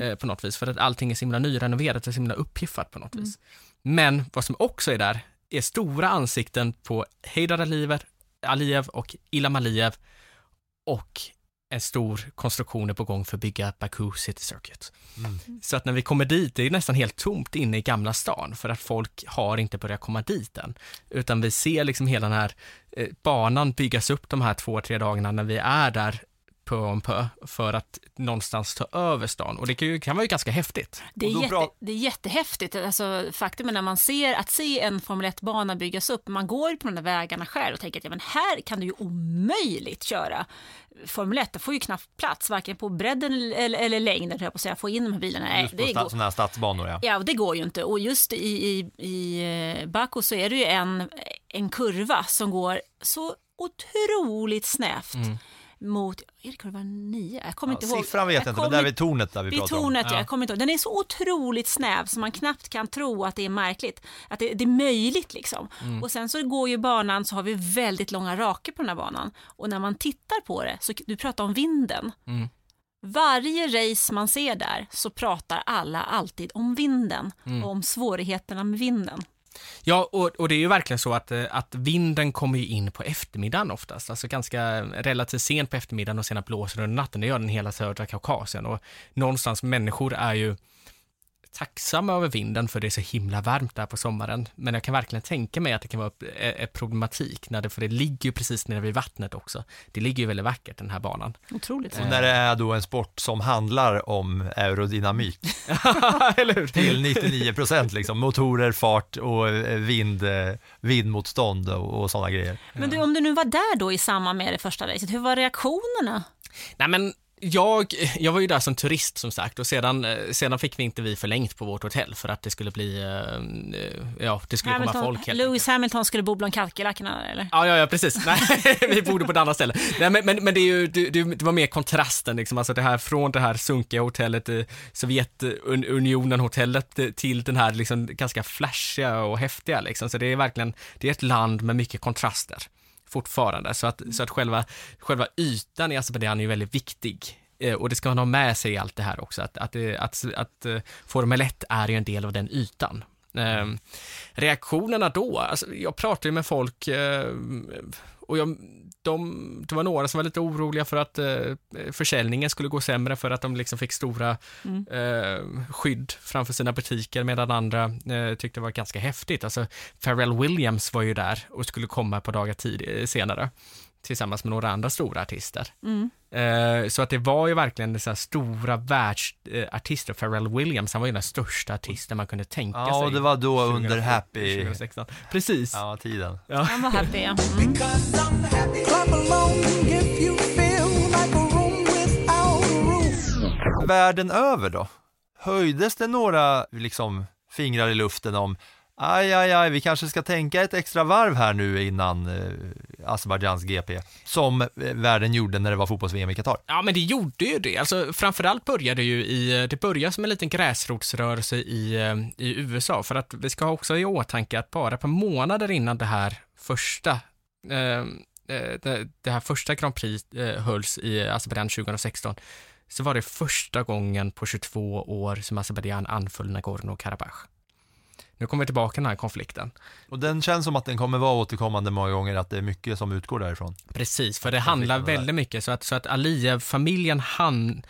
Eh, på något vis, för att allting är så himla nyrenoverat och så himla upphiffat på något mm. vis. Men vad som också är där är stora ansikten på Heidar Aliyev, Aliyev och Ilham Aliyev och en stor konstruktion är på gång för att bygga Baku City Circuit. Mm. Så att när vi kommer dit, det är nästan helt tomt inne i Gamla stan för att folk har inte börjat komma dit än. Utan vi ser liksom hela den här eh, banan byggas upp de här två, tre dagarna när vi är där pö om pö för att någonstans ta över stan och det kan, ju, kan vara ju ganska häftigt. Det är, jätte, det är jättehäftigt. Alltså, faktum är när man ser att se en Formel 1-bana byggas upp, man går på de där vägarna själv och tänker att ja, men här kan du ju omöjligt köra Formel 1. Det får ju knappt plats, varken på bredden eller, eller längden, jag på att säga, få in de här bilarna. Nej, just på det sådana här stadsbanor ja. Ja, det går ju inte. Och just i, i, i eh, Baku så är det ju en, en kurva som går så otroligt snävt. Mm mot, är det kurva 9? Jag kommer ja, inte ihåg. Siffran vet jag inte, men där vid tornet där vi vid pratar tornet, om. Ja. Jag kommer inte ihåg. Den är så otroligt snäv så man knappt kan tro att det är märkligt, att det, det är möjligt liksom. Mm. Och sen så går ju banan, så har vi väldigt långa raker på den här banan. Och när man tittar på det, så du pratar om vinden. Mm. Varje race man ser där så pratar alla alltid om vinden mm. och om svårigheterna med vinden. Ja, och, och, det är ju verkligen så att, eh, att vinden kommer ju in på eftermiddagen oftast, alltså ganska relativt sent på eftermiddagen och sen blåser under natten. Det gör den hela södra Kaukasien och någonstans människor är ju tacksamma över vinden för det är så himla varmt där på sommaren. Men jag kan verkligen tänka mig att det kan vara ett problematik, när det, för det ligger ju precis nere vid vattnet också. Det ligger ju väldigt vackert den här banan. Otroligt. Och när det är då en sport som handlar om aerodynamik. Eller hur? Till 99 procent liksom, motorer, fart och eh, vind, eh, vindmotstånd och, och sådana grejer. Men du, om du nu var där då i samband med det första racet, hur var reaktionerna? Nej men jag, jag var ju där som turist som sagt och sedan, eh, sedan fick vi inte vi förlängt på vårt hotell för att det skulle bli, eh, ja, det skulle Hamilton, komma folk. Helt Lewis Hamilton skulle bo bland kalkelackorna eller? Ja, ja, ja, precis. Nej, vi bodde på ett annat ställe. Nej, men, men, men det, är ju, det, det, var mer kontrasten liksom, alltså det här från det här sunkiga hotellet, eh, Sovjetunionen-hotellet till den här liksom ganska flashiga och häftiga liksom. Så det är verkligen, det är ett land med mycket kontraster fortfarande. Så att, så att själva, själva ytan i Azerbajdzjan är ju väldigt viktig. Eh, och det ska man ha med sig i allt det här också, att, att, eh, att, att, eh, Formel 1 är ju en del av den ytan. Eh, reaktionerna då, alltså jag pratar ju med folk eh, och jag, de, det var några som var lite oroliga för att eh, försäljningen skulle gå sämre för att de liksom fick stora mm. eh, skydd framför sina butiker medan andra eh, tyckte det var ganska häftigt. Alltså Pharrell Williams var ju där och skulle komma par dagar tid, senare tillsammans med några andra stora artister. Mm. Eh, så att det var ju verkligen dessa stora världsartister. Eh, Pharrell Williams, han var ju den största artisten man kunde tänka ja, sig. Ja, det var då under Happy. 2016. Precis. Ja, tiden. Ja. Han var happy, ja. Mm. Världen över då? Höjdes det några liksom fingrar i luften om aj, aj, aj, vi kanske ska tänka ett extra varv här nu innan eh, Azerbajdzjans GP, som eh, världen gjorde när det var fotbolls-VM i Qatar. Ja, men det gjorde ju det. Alltså, framförallt började ju i, eh, det började som en liten gräsrotsrörelse i, eh, i USA, för att vi ska ha också i åtanke att bara på månader innan det här första ehm, eh, det, det här första Grand Prix eh, hölls i Azerbajdzjan 2016, så var det första gången på 22 år som Azerbajdzjan anföll Nagorno-Karabach. Nu kommer vi tillbaka till den här konflikten. Och den känns som att den kommer vara återkommande många gånger, att det är mycket som utgår därifrån. Precis, för det handlar väldigt mycket, så att, så att Aliyev-familjen han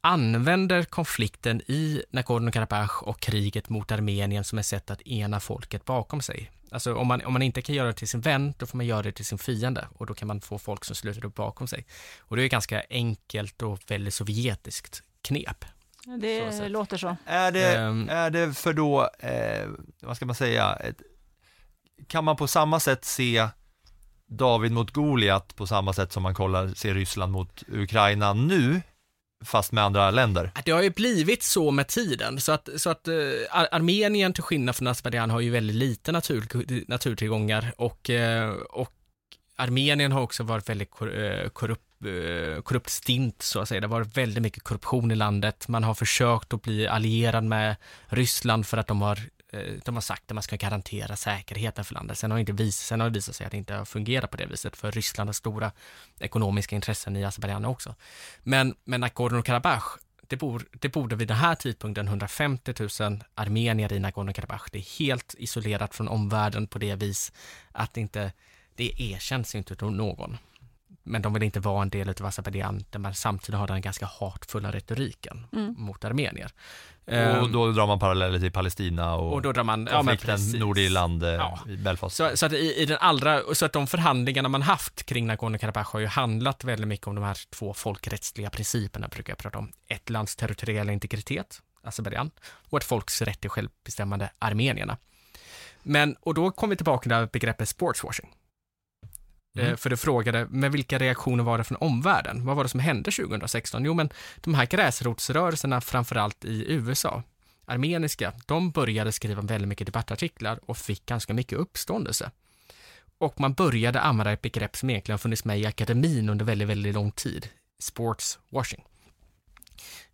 använder konflikten i Nagorno-Karabach och kriget mot Armenien som ett sätt att ena folket bakom sig. Alltså om man, om man inte kan göra det till sin vän, då får man göra det till sin fiende och då kan man få folk som sluter upp bakom sig. Och det är ganska enkelt och väldigt sovjetiskt knep. Det Så låter så. Är det, Ehm. är det för då, eh, vad ska man säga, ett, kan man på samma sätt se David mot Goliat på samma sätt som man kollar, ser Ryssland mot Ukraina nu, fast med andra länder? Det har ju blivit så med tiden, så att, så att eh, Ar- Armenien till skillnad från Azerbajdzjan har ju väldigt lite natur, naturtillgångar och, eh, och Armenien har också varit väldigt eh, korrupt, Eh, korrupt stint så att säga. Det har varit väldigt mycket korruption i landet. Man har försökt att bli allierad med Ryssland för att de har eh, de har sagt att man ska garantera säkerheten för landet. Sen har, det inte vis, sen har det visat sig att det inte har fungerat på det viset, för Ryssland har stora ekonomiska intressen i Azerbajdzjan också. Men, men Nagorno-Karabach, det, bor, det borde vid den här tidpunkten 150 000 armenier i Nagorno-Karabach. Det är helt isolerat från omvärlden på det vis att det inte, det erkänns inte av någon. Men de vill inte vara en del av Azerbajdzjan där man samtidigt har den ganska hatfulla retoriken Mm. mot armenier. Och Ehm, då drar man paralleller till Palestina och, och då drar man, ja konflikten. Nordirland, eh, Ja. i Belfast. Så, så att i, i den allra, så att de förhandlingarna man haft kring Nagorno-Karabach har ju handlat väldigt mycket om de här två folkrättsliga principerna, brukar jag prata om. Ett lands territoriella integritet, Azerbajdzjan, och ett folks rätt till självbestämmande, armenierna. Men, och då kommer vi tillbaka till begreppet sportswashing. Mm. Eh, För du frågade, med vilka reaktioner var det från omvärlden? Vad var det som hände 2016? Jo, men de här gräsrotsrörelserna, framförallt i USA, armeniska, de började skriva väldigt mycket debattartiklar och fick ganska mycket uppståndelse. Och man började använda ett begrepp som egentligen funnits med i akademin under väldigt, väldigt lång tid, sports washing.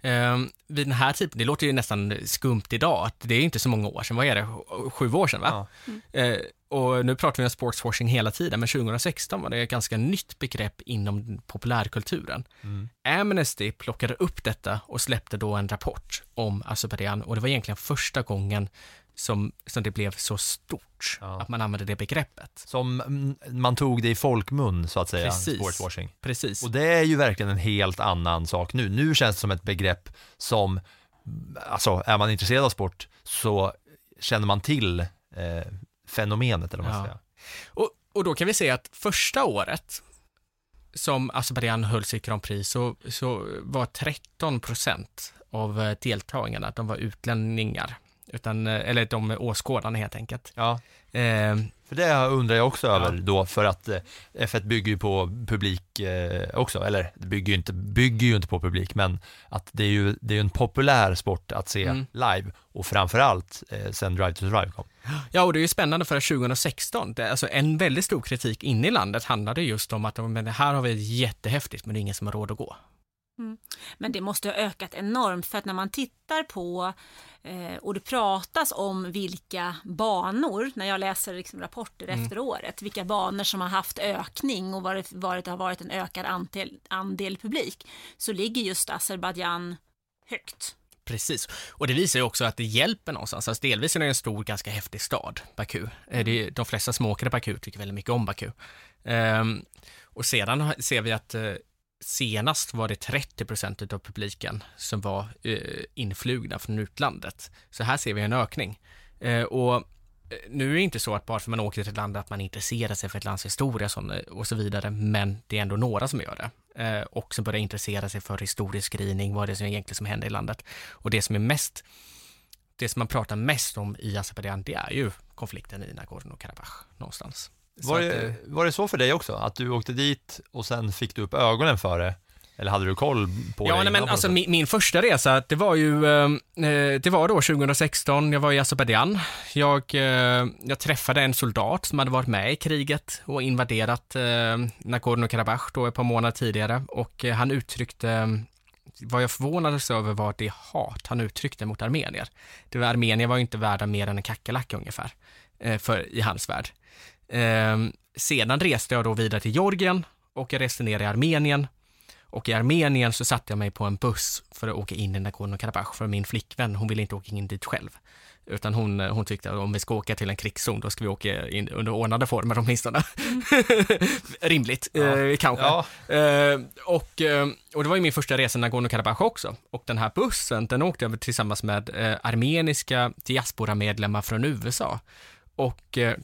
Ehm, vid den här typen, det låter ju nästan skumt idag, att det är inte så många år sedan, vad är det, sju år sedan va? Eh, och nu pratar vi om sportswashing hela tiden, men 2016 var det ett ganska nytt begrepp inom populärkulturen. Mm. Amnesty plockade upp detta och släppte då en rapport om Azerbajdzjan och det var egentligen första gången som, som det blev så stort, att man använde det begreppet. Som man tog det i folkmun så att säga, Precis. sportswashing. Precis. Och det är ju verkligen en helt annan sak nu. Nu känns det som ett begrepp som, alltså är man intresserad av sport så känner man till eh, fenomenet eller vad man ska Ja. Och, och då kan vi se att första året som Azerbajdzjan höll sitt Grand Prix så, så var 13 procent av eh, deltagarna, de var utlänningar. Utan, eh, eller de åskådarna helt enkelt. Ja. Eh, För det undrar jag också över då, för att eh, F1 bygger ju på publik eh, också, eller det bygger ju, inte, bygger ju inte på publik, men att det är ju det är en populär sport att se Mm. live och framförallt eh, sen Drive to Survive kom. Ja, och det är ju spännande för att 2016, det, alltså en väldigt stor kritik inne i landet handlade just om att men här har vi jättehäftigt, men det är ingen som har råd att gå. Mm. Men det måste ha ökat enormt för att när man tittar på eh, och det pratas om vilka banor, när jag läser liksom rapporter Mm. efter året, vilka banor som har haft ökning och varit, varit, har varit en ökad andel, andel publik, så ligger just Azerbajdzjan högt. Precis, och det visar ju också att det hjälper någonstans. Alltså delvis är det en stor, ganska häftig stad, Baku. Eh, Det är, de flesta som åker till Baku tycker väldigt mycket om Baku. Ehm, och sedan ser vi att eh, senast var det 30 procent av publiken som var eh, influgna från utlandet. Så här ser vi en ökning. Eh, och eh, nu är det inte så att bara för man åker till ett land att man intresserar sig för ett lands historia eh, och så vidare, men det är ändå några som gör det. Eh, och som börjar intressera sig för historieskrivning, vad det är som egentligen som händer i landet. Och det som är mest, det som man pratar mest om i Azerbajdzjan, det är ju konflikten i Nagorno-Karabach någonstans. Var det, var det så för dig också? Att du åkte dit och sen fick du upp ögonen för det? Eller hade du koll på Ja, det innan men alltså min, min första resa, det var ju, eh, eh, det var då 2016, jag var i Azerbajdzjan. Jag, eh, jag träffade en soldat som hade varit med i kriget och invaderat eh, Nagorno-Karabach då ett par månader tidigare och eh, han uttryckte eh, vad jag förvånades över var det hat han uttryckte mot armenier. Det var, armenier var ju inte värda mer än en kackerlacka ungefär, eh, för, i hans värld. Eh, sedan reste jag då vidare till Georgien och jag reste ner i Armenien Och i Armenien så satte jag mig på en buss för att åka in i Nagorno-Karabach för min flickvän, hon ville inte åka in dit själv. Utan hon, hon tyckte att om vi ska åka till en krigszon, då ska vi åka in under ordnade former åtminstone. Rimligt, Ja. eh, kanske. Ja. Eh, och, eh, och det var ju min första resa i Nagorno-Karabach också. Och den här bussen, den åkte jag tillsammans med eh, armeniska diasporamedlemmar från USA. Och eh,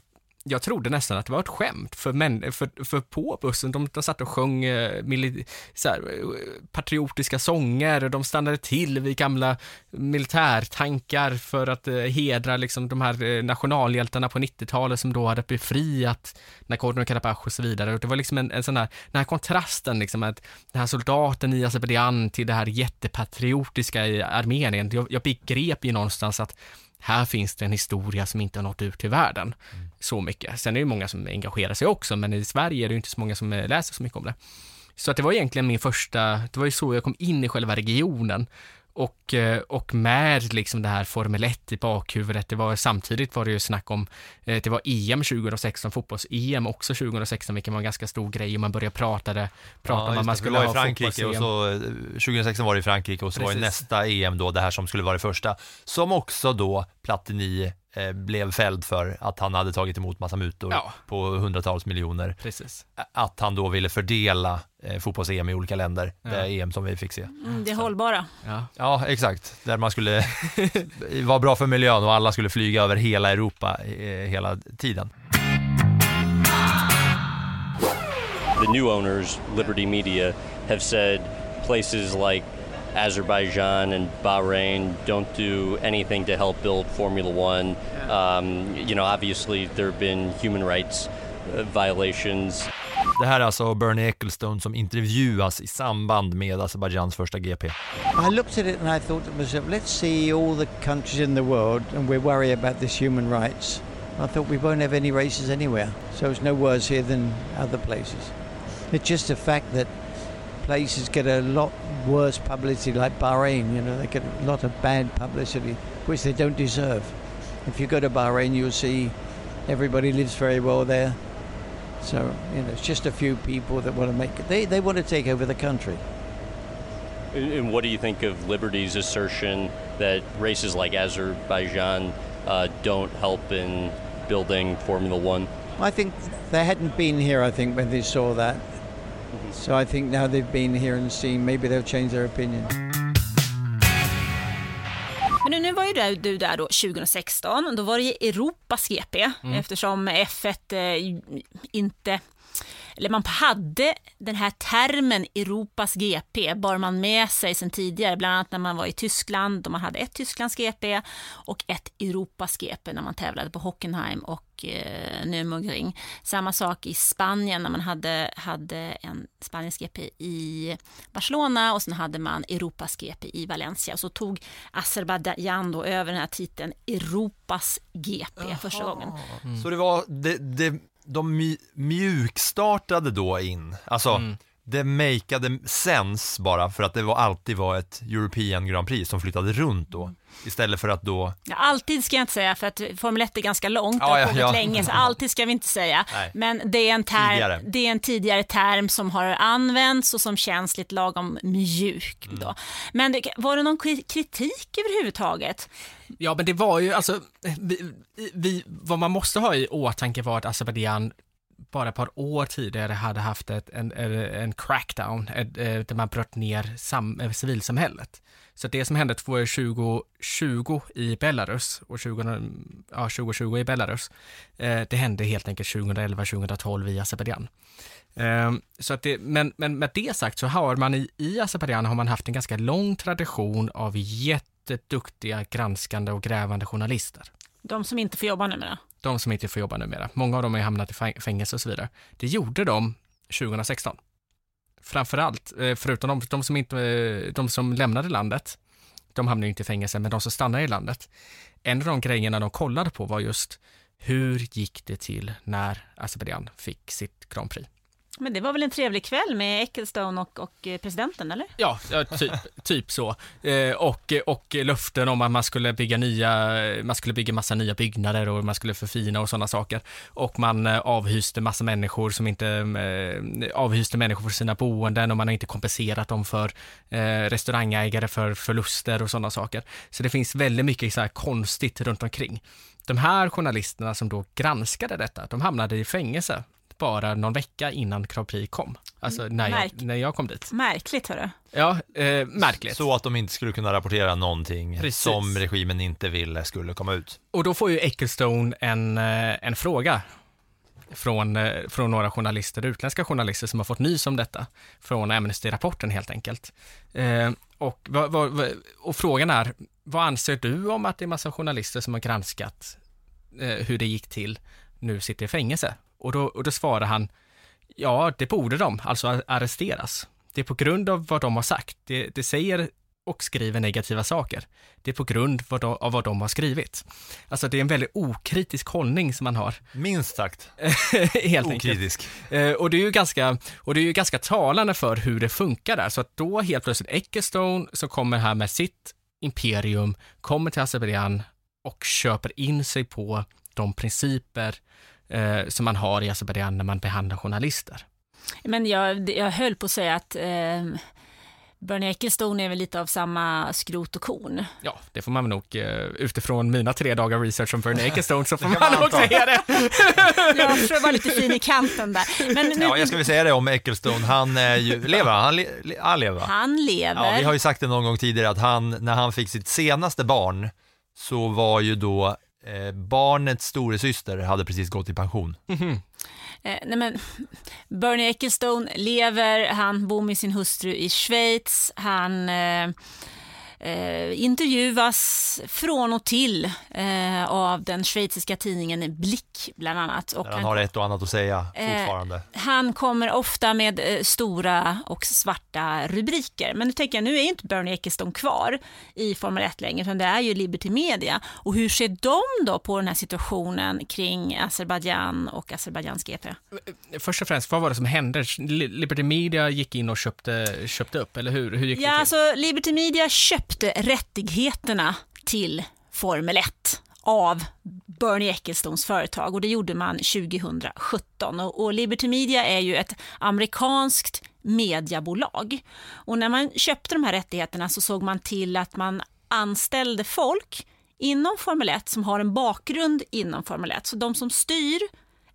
jag trodde nästan att det var ett skämt, för, män, för, för på bussen, de, de satt och sjöng eh, mili, så här, eh, patriotiska sånger, och de stannade till vid gamla militärtankar för att eh, hedra liksom, de här eh, nationalhjältarna på 90-talet som då hade befriat Nagorno-Karabach och så vidare. Och det var liksom en, en sån här, den här kontrasten, liksom, att den här soldaten i Azerbajdzjan till det här jättepatriotiska i Armenien. Jag, jag begrep ju någonstans att här finns det en historia som inte har nått ut till världen så mycket. Sen är det många som engagerar sig också, men i Sverige är det inte så många som eh, läser så mycket om det. Så att det var egentligen min första, det var ju så jag kom in i själva regionen och, eh, och med liksom det här Formel 1 i bakhuvudet, det var samtidigt var det ju snack om, eh, det var EM 2016, fotbolls-EM också 2016, vilket var en ganska stor grej och man började prata, det, prata om just att man skulle det var ha i Frankrike och så, eh, 2016 var det i Frankrike och så var det Precis. nästa EM då, det här som skulle vara det första, som också då Platini eh, blev fälld för att han hade tagit emot massa mutor Ja. på hundratals miljoner. Precis. Att han då ville fördela eh, fotbolls-EM i olika länder, Ja. det EM som vi fick se. Mm, det är hållbara. Ja. Ja, exakt. Där man skulle vara bra för miljön och alla skulle flyga över hela Europa eh, hela tiden. The new owners, Liberty Media, have said places like Azerbaijan and Bahrain don't do anything to help build Formula One. Um, you know, obviously there have been human rights uh, violations. Det här är alltså Bernie Ecclestone som intervjuas i samband med Azerbajdzjans första GP. I looked at it and I thought to myself, let's see all the countries in the world, and we're worried about this human rights. I thought we won't have any races anywhere, so it's no worse here than other places. It's just the fact that places get a lot worse publicity, like Bahrain. You know, they get a lot of bad publicity, which they don't deserve. If you go to Bahrain, you'll see everybody lives very well there. So you know, it's just a few people that want to make. They they want to take over the country. And and what do you think of Liberty's assertion that races like Azerbaijan uh, don't help in building Formula One? I think they hadn't been here, I think, when they saw that. So I think now they've been here and seen, maybe they'll change their opinion. Men nu, var ju du, du där då 2016, då var det Europas GP Mm. eftersom F1 eh, inte eller man hade den här termen Europas GP, bar man med sig sedan tidigare, bland annat när man var i Tyskland, då man hade ett Tysklands GP och ett Europas GP när man tävlade på Hockenheim och eh, Nürburgring. Samma sak i Spanien när man hade, hade en Spaniens GP i Barcelona och sen hade man Europas GP i Valencia. Och så tog Azerbajdzjan då över den här titeln Europas GP första gången. Så det var, det, det, de mj- mjukstartade då in, alltså Mm. det makeade sens bara för att det var, alltid var ett European Grand Prix som flyttade runt då. Istället för att då, Ja, alltid ska jag inte säga för att Formel 1 är ganska långt, det Ja, har ja, pågått ja. länge, så alltid ska vi inte säga. Nej. Men det är, en term, Tidigare. det är en tidigare term som har använts och som känns lite lagom mjuk. Mm. Då. Men det, var det någon kri- kritik överhuvudtaget? Ja, men det var ju alltså, vi, vi, vad man måste ha i åtanke var att Azerbajdzjan bara ett par år tidigare hade haft ett, en, en crackdown ett, där man bröt ner sam, eh, civilsamhället. Så det som hände 2020 i Belarus och 20, ja, 2020 i Belarus, eh, det hände helt enkelt 2011-2012 i Azerbajdzjan. Ehm, Så att det, men, men med det sagt så har man i, i Azerbajdzjan har man haft en ganska lång tradition av jätteduktiga granskande och grävande journalister. De som inte får jobba numera. De som inte får jobba numera. Många av dem har hamnat i fäng- fängelse och så vidare. Det gjorde de 2016. Framförallt, eh, förutom de, de, som inte, eh, de som lämnade landet, de hamnade inte i fängelse, men de som stannade i landet. En av de grejerna de kollade på var just hur gick det till när Azerbajdzjan fick sitt Grand Prix? Men det var väl en trevlig kväll med Ecclestone och, och eh, presidenten, eller? Ja, typ, typ så. Eh, och, och löften om att man skulle bygga nya, man skulle bygga massa nya byggnader och man skulle förfina och sådana saker. Och man eh, avhyste massa människor som inte, eh, avhyste människor för sina boenden och man har inte kompenserat dem för eh, restaurangägare för förluster och sådana saker. Så det finns väldigt mycket så här konstigt runt omkring. De här journalisterna som då granskade detta, de hamnade i fängelse bara någon vecka innan Grand Prix kom. Alltså när jag, när jag kom dit. Märkligt, hörru. Ja, eh, märkligt. Så att de inte skulle kunna rapportera någonting Precis. som regimen inte ville skulle komma ut. Och då får ju Ecclestone en, eh, en fråga från, eh, från några journalister, utländska journalister som har fått nys om detta, från Amnesty-rapporten helt enkelt. Eh, och, vad- och frågan är, vad anser du om att det är massa journalister som har granskat eh, hur det gick till, nu sitter i fängelse? Och då, och då svarar han, ja, det borde de, alltså ar- arresteras. Det är på grund av vad de har sagt. Det, det säger och skriver negativa saker. Det är på grund vad de, av vad de har skrivit. Alltså det är en väldigt okritisk hållning som man har. Minst sagt. Helt Okritisk. enkelt. Eh, och det är ju ganska, och det är ju ganska talande för hur det funkar där. Så att då helt plötsligt Ecclestone som kommer här med sitt imperium, kommer till Azerbajdzjan och köper in sig på de principer eh, som man har i Azerbajdzjan när man behandlar journalister. Men jag, jag höll på att säga att eh, Bernie Ecclestone är väl lite av samma skrot och korn. Ja, det får man nog, eh, utifrån mina tre dagar research om Bernie Ecclestone så får kan man man nog säga det. Jag försöker vara lite fin i kanten där. Men nu, Ja, jag ska väl säga det om Ecclestone, han är ju, lever han? Le, le- han lever han lever. Ja, vi har ju sagt det någon gång tidigare att han, när han fick sitt senaste barn, så var ju då eh, barnets storasyster hade precis gått i pension. Eh, nej men, Bernie Ecclestone lever, han bor med sin hustru i Schweiz, han eh, eh, intervjuas från och till eh, av den schweiziska tidningen Blick bland annat. Och Där han har ett och annat att säga Eh, fortfarande. Han kommer ofta med eh, stora och svarta rubriker. Men nu tänker jag, nu är ju inte Bernie Ecclestone kvar i Formel 1 längre, utan det är ju Liberty Media. Och hur ser de då på den här situationen kring Azerbajdzjan och Azerbajdzjans GP? Först och främst, vad var det som hände? Li- Liberty Media gick in och köpte, köpte upp, eller hur? Hur gick det Ja, till? alltså Liberty Media köpte rättigheterna till Formel 1 av Bernie Ecclestones företag och det gjorde man 2017. Och, och Liberty Media är ju ett amerikanskt mediebolag. Och när man köpte de här rättigheterna så såg man till att man anställde folk inom Formel 1 som har en bakgrund inom Formel 1. Så de som styr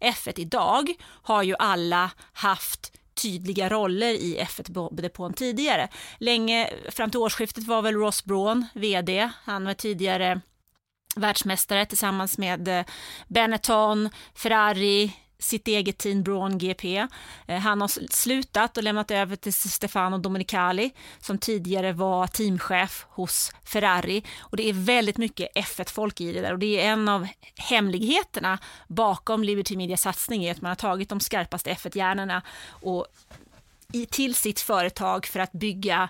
F1 idag har ju alla haft tydliga roller i F1-depån tidigare. Länge, fram till årsskiftet var väl Ross Braun VD. Han var tidigare världsmästare tillsammans med eh, Benetton, Ferrari, sitt eget team Braun GP. Eh, han har slutat och lämnat över till Stefano Domenicali som tidigare var teamchef hos Ferrari. Och det är väldigt mycket F1-folk i det där och det är en av hemligheterna bakom Liberty Medias satsning är att man har tagit de skarpaste F1-hjärnorna och i, till sitt företag för att bygga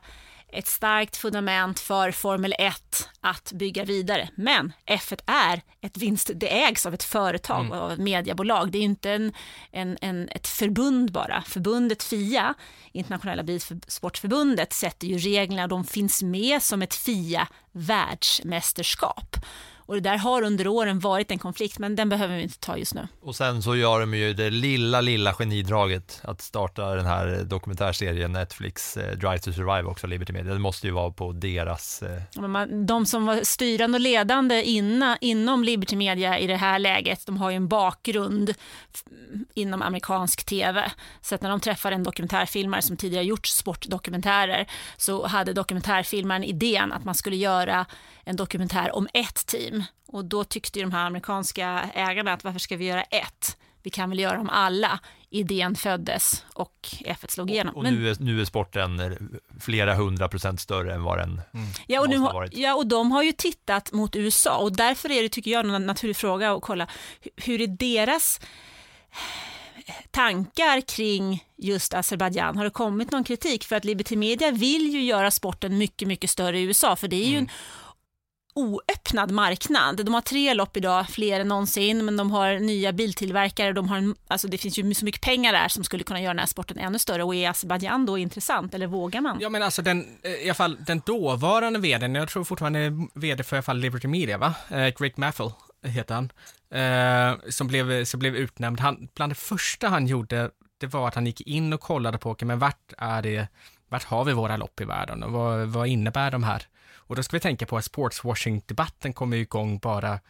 ett starkt fundament för Formel 1 att bygga vidare. Men F1 är ett vinst, det ägs av ett företag, Mm. av ett mediebolag. Det är inte en, en, en, ett förbund bara. Förbundet FIA, Internationella Bilsportförbundet, sätter ju reglerna och de finns med som ett FIA världsmästerskap. Och det där har under åren varit en konflikt, men den behöver vi inte ta just nu. Och sen så gör de ju det lilla, lilla genidraget att starta den här dokumentärserien Netflix eh, Drive to Survive också, Liberty Media. Det måste ju vara på deras... Eh, Men man- De som var styrande och ledande inna, inom Liberty Media i det här läget, de har ju en bakgrund inom amerikansk tv. Så att när de träffade en dokumentärfilmare som tidigare gjort sportdokumentärer så hade dokumentärfilmaren idén att man skulle göra en dokumentär om ett team. Och då tyckte de här amerikanska ägarna att varför ska vi göra ett? Vi kan väl göra om alla. Idén föddes och F1 slog igenom. och Men- nu, är, nu är sporten eh, flera hundra procent större än vad den Ja och, nu, har- varit. ja, och de har ju tittat mot USA och därför är det, tycker jag, en naturlig fråga att kolla hu- hur är deras tankar kring just Azerbajdzjan? Har det kommit någon kritik? För att Liberty Media vill ju göra sporten mycket, mycket större i USA, för det är ju en oöppnad marknad. De har tre lopp idag, fler än någonsin, men de har nya biltillverkare. De har en, alltså det finns ju så mycket pengar där som skulle kunna göra den här sporten ännu större. Och är Azerbajdzjan då intressant, eller vågar man? Ja, men alltså den, eh, i alla fall den dåvarande vdn, jag tror fortfarande är vd för i alla fall Liberty Media, va? Eh, Greg Maffel heter han, eh, som blev, som blev utnämnd. Han, bland det första han gjorde, det var att han gick in och kollade på, okay, men vart är det, vart har vi våra lopp i världen och vad, vad innebär de här? Och då ska vi tänka på att sportswashing-debatten kom igång bara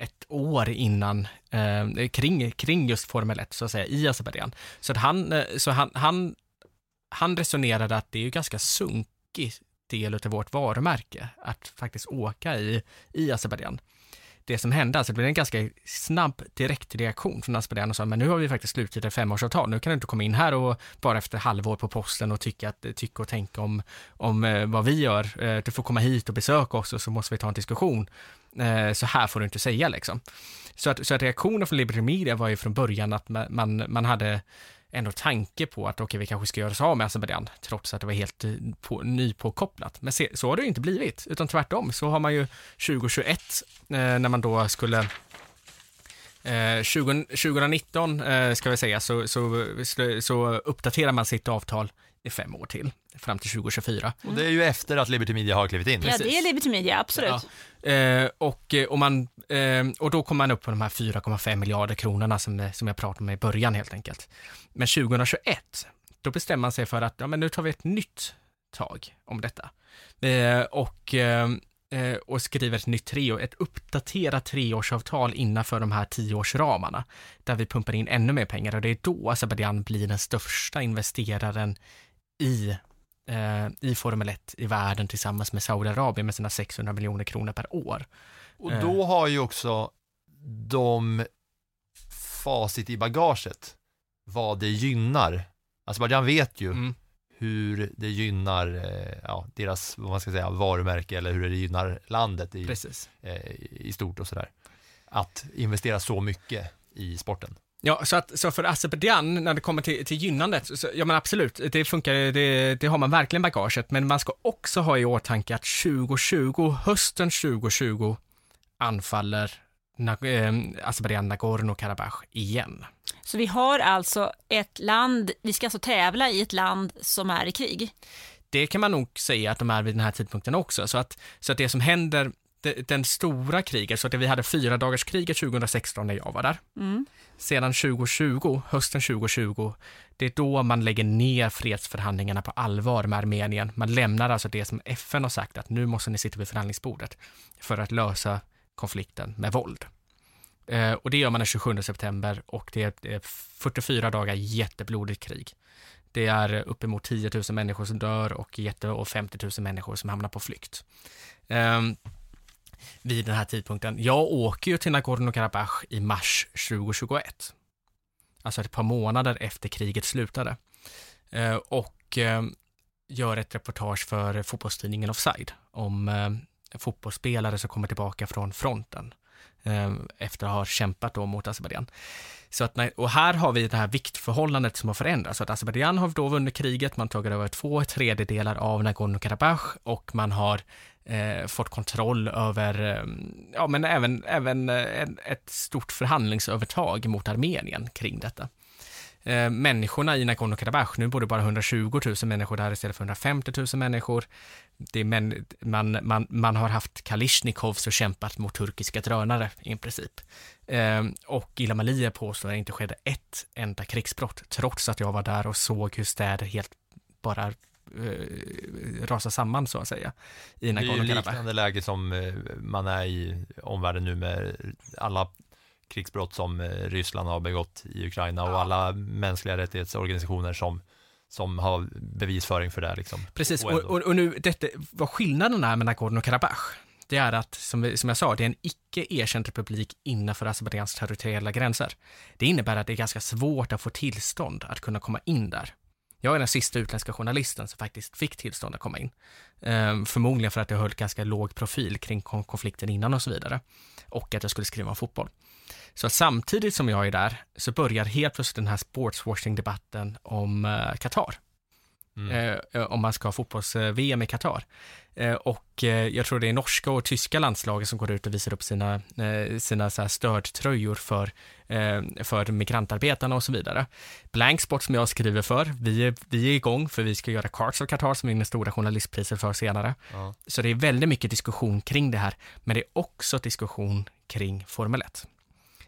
ett år innan, eh, kring, kring just Formel 1, så att säga, i Azerbajdzjan. Så att han, eh, så han, han, han resonerade att det är ju ganska sunkig del av vårt varumärke att faktiskt åka i, i Azerbajdzjan det som hände, alltså det blev en ganska snabb direktreaktion från Aspedén och sa, men nu har vi faktiskt slutit ett femårsavtal, nu kan du inte komma in här och bara efter halvår på posten och tycka, att, tycka och tänka om, om eh, vad vi gör. Eh, du får komma hit och besöka oss och så måste vi ta en diskussion. Eh, så här får du inte säga liksom. Så att, så att reaktionen från Liberty Media var ju från början att man, man hade ändå tanke på att okej, okay, vi kanske ska göra oss av med Azerbajdzjan, trots att det var helt eh, på, nypåkopplat. Men se, så har det ju inte blivit, utan tvärtom så har man ju 2021, eh, när man då skulle Eh, 20, 2019 eh, ska vi säga så, så, så uppdaterar man sitt avtal i fem år till, fram till 2024. Och det är ju efter att Liberty Media har klivit in. Ja, det är Liberty Media, absolut. Ja. Eh, och, eh, och, man, eh, och då kommer man upp på de här 4,5 miljarder kronorna som, som jag pratade om i början helt enkelt. Men 2021, då bestämmer man sig för att ja, men nu tar vi ett nytt tag om detta. Eh, och eh, eh, och skriver ett nytt trio, ett uppdaterat treårsavtal innanför de här tioårsramarna, där vi pumpar in ännu mer pengar och det är då Azerbajdzjan blir den största investeraren i, eh, i Formel 1 i världen tillsammans med Saudiarabien med sina 600 miljoner kronor per år. Och då Eh. har ju också de facit i bagaget vad det gynnar. Azerbajdzjan vet ju Mm. hur det gynnar eh, ja, deras, vad man ska säga, varumärke eller hur det gynnar landet i, eh, i stort och sådär. Att investera så mycket i sporten. Ja, så, att, så för Azerbajdzjan, när det kommer till, till gynnandet, så, ja men absolut, det funkar, det, det har man verkligen bagaget, men man ska också ha i åtanke att 2020, hösten 2020, anfaller eh, Azerbajdzjan Nagorno-Karabach igen. Så vi har alltså ett land, vi ska alltså tävla i ett land som är i krig. Det kan man nog säga att de är vid den här tidpunkten också, så att, så att det som händer, den stora kriget, så att vi hade fyra dagars kriget 2016 när jag var där. Mm. Sedan 2020, hösten 2020, det är då man lägger ner fredsförhandlingarna på allvar med Armenien. Man lämnar alltså det som FN har sagt att nu måste ni sitta vid förhandlingsbordet för att lösa konflikten med våld. Eh, och det gör man den 27 september och det är, det är 44 dagar jätteblodigt krig. Det är uppemot 10 000 människor som dör och, jätte, och 50 000 människor som hamnar på flykt. Ehm, vid den här tidpunkten. Jag åker ju till Nagorno-Karabach i mars 2021. Alltså ett par månader efter kriget slutade. Eh, och eh, gör ett reportage för fotbollstidningen Offside om eh, fotbollsspelare som kommer tillbaka från fronten efter att ha kämpat då mot Azerbajdzjan. Så att när, och här har vi det här viktförhållandet som har förändrats. Så att Azerbajdzjan har då vunnit kriget, man tagit över två tredjedelar av Nagorno-Karabach och man har eh, fått kontroll över, eh, ja men även, även eh, ett stort förhandlingsövertag mot Armenien kring detta. Eh, människorna i Nagorno-Karabach, nu bor det bara 120 000 människor där istället för 150 000 människor. Det är män, man, man, man har haft Kalishnikovs och kämpat mot turkiska drönare i princip. Eh, och Ilham Aliyev påstår att det inte skedde ett enda krigsbrott, trots att jag var där och såg hur städer helt bara eh, rasar samman så att säga i Det är ju liknande läge som eh, man är i omvärlden nu med alla krigsbrott som eh, Ryssland har begått i Ukraina och alla mänskliga rättighetsorganisationer som, som har bevisföring för det. här, Liksom. Precis, Och och, och, nu, detta, vad skillnaden är med Nagorno-Karabach, det är att, som, som jag sa, det är en icke erkänd republik innanför Azerbajdzjans territoriella gränser. Det innebär att det är ganska svårt att få tillstånd att kunna komma in där. Jag är den sista utländska journalisten som faktiskt fick tillstånd att komma in. Ehm, förmodligen för att jag höll ganska låg profil kring konflikten innan och så vidare. Och att jag skulle skriva om fotboll. Så att samtidigt som jag är där så börjar helt plötsligt den här sportswashing-debatten om eh, Qatar. eh, om man ska ha fotbolls-VM i Qatar. Eh, och eh, jag tror det är norska och tyska landslagen som går ut och visar upp sina, eh, sina så här stödtröjor för, eh, för migrantarbetarna och så vidare. Blanksport som jag skriver för, vi är, vi är igång för vi ska göra Cards of Qatar som vinner stora journalistpriser för senare. Ja. Så det är väldigt mycket diskussion kring det här, men det är också diskussion kring Formel 1.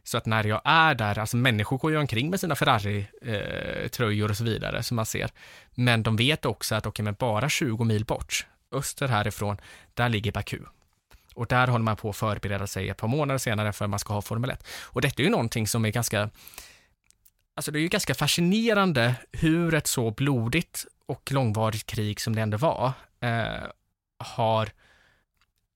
Så att när jag är där, alltså människor går ju omkring med sina Ferrari-tröjor eh, och så vidare som man ser. Men de vet också att, okej, okay, men bara 20 mil bort, öster härifrån, där ligger Baku. Och där håller man på att förbereda sig ett par månader senare för att man ska ha Formel 1. Och detta är ju någonting som är ganska, alltså det är ju ganska fascinerande hur ett så blodigt och långvarigt krig som det ändå var, eh, har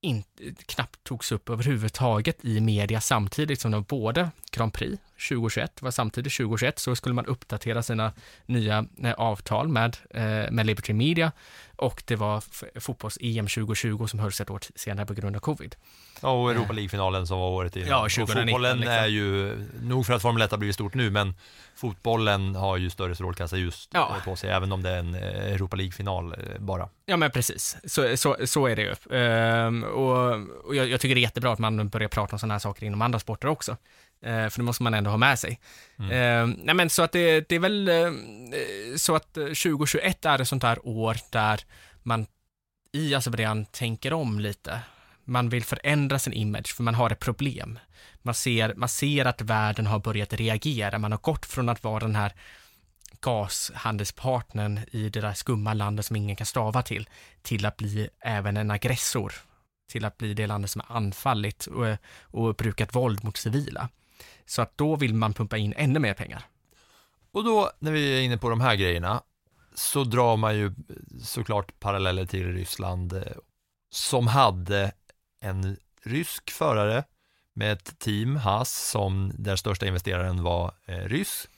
in, knappt togs upp överhuvudtaget i media samtidigt som de både Grand Prix 2021 var samtidigt 2021 så skulle man uppdatera sina nya eh, avtal med, eh, med Liberty Media och det var fotbolls-EM 2020 som hölls ett år senare på grund av covid. Ja, och Europa League-finalen som var året innan. Ja, och 2019, fotbollen liksom. är ju, nog för att Formel 1 har blivit stort nu, men fotbollen har ju större strålkastare just Ja. på sig, även om det är en eh, Europa League-final eh, bara. Ja, men precis. Så, så, så är det ju. Ehm, och och jag, jag tycker det är jättebra att man börjar prata om sådana här saker inom andra sporter också. Ehm, för det måste man ändå ha med sig. Ehm, nej, men så att det, det är väl eh, så att eh, 2021 är ett sånt här år där man i Azerbajdzjan tänker om lite. Man vill förändra sin image för man har ett problem. Man ser, man ser att världen har börjat reagera. Man har gått från att vara den här gashandelspartnern i det där skumma landet som ingen kan stava till, till att bli även en aggressor, till att bli det landet som har anfallit och, och brukat våld mot civila. Så att då vill man pumpa in ännu mer pengar. Och då, när vi är inne på de här grejerna, så drar man ju såklart paralleller till Ryssland eh, som hade en rysk förare med ett team, Haas, som där största investeraren var eh, ryss.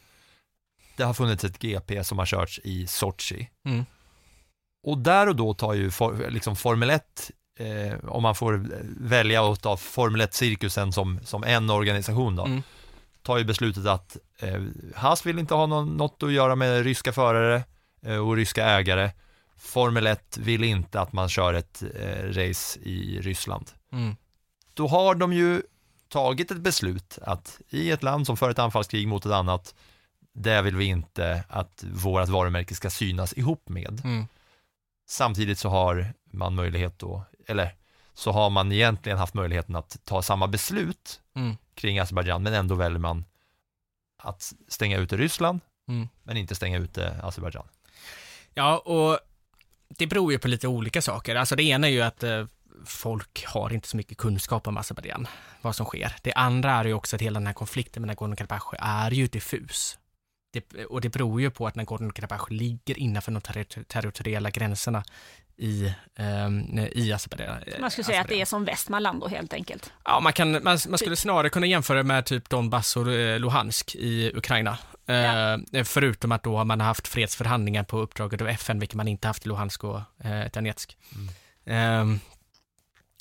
Det har funnits ett GP som har körts i Sochi. Mm. Och där och då tar ju for, liksom Formel 1, eh, om man får välja att ta Formel 1-cirkusen som, som en organisation då, Mm. tar ju beslutet att eh, Haas vill inte ha någon, något att göra med ryska förare eh, och ryska ägare. Formel 1 vill inte att man kör ett eh, race i Ryssland. Mm. Då har de ju tagit ett beslut att i ett land som för ett anfallskrig mot ett annat, där vill vi inte att vårt varumärke ska synas ihop med. Mm. Samtidigt så har man möjlighet då, eller så har man egentligen haft möjligheten att ta samma beslut Mm. kring Azerbajdzjan, men ändå väljer man att stänga ute Ryssland, Mm. men inte stänga ute Azerbajdzjan. Ja, och det beror ju på lite olika saker. Alltså det ena är ju att eh, folk har inte så mycket kunskap om Azerbajdzjan, vad som sker. Det andra är ju också att hela den här konflikten med Nagorno-Karabach är ju diffus. Det, och det beror ju på att Nagorno-Karabach ligger innanför de terri- territoriella gränserna i, ehm, i Azerbajdzjan. Man skulle säga att det är som Västmanland då helt enkelt. Ja, man, kan, man, man skulle snarare kunna jämföra med typ Donbass och eh, Luhansk i Ukraina. Eh, förutom att då har man haft fredsförhandlingar på uppdraget av FN, vilket man inte haft i Luhansk och eh, Donetsk. Ehm,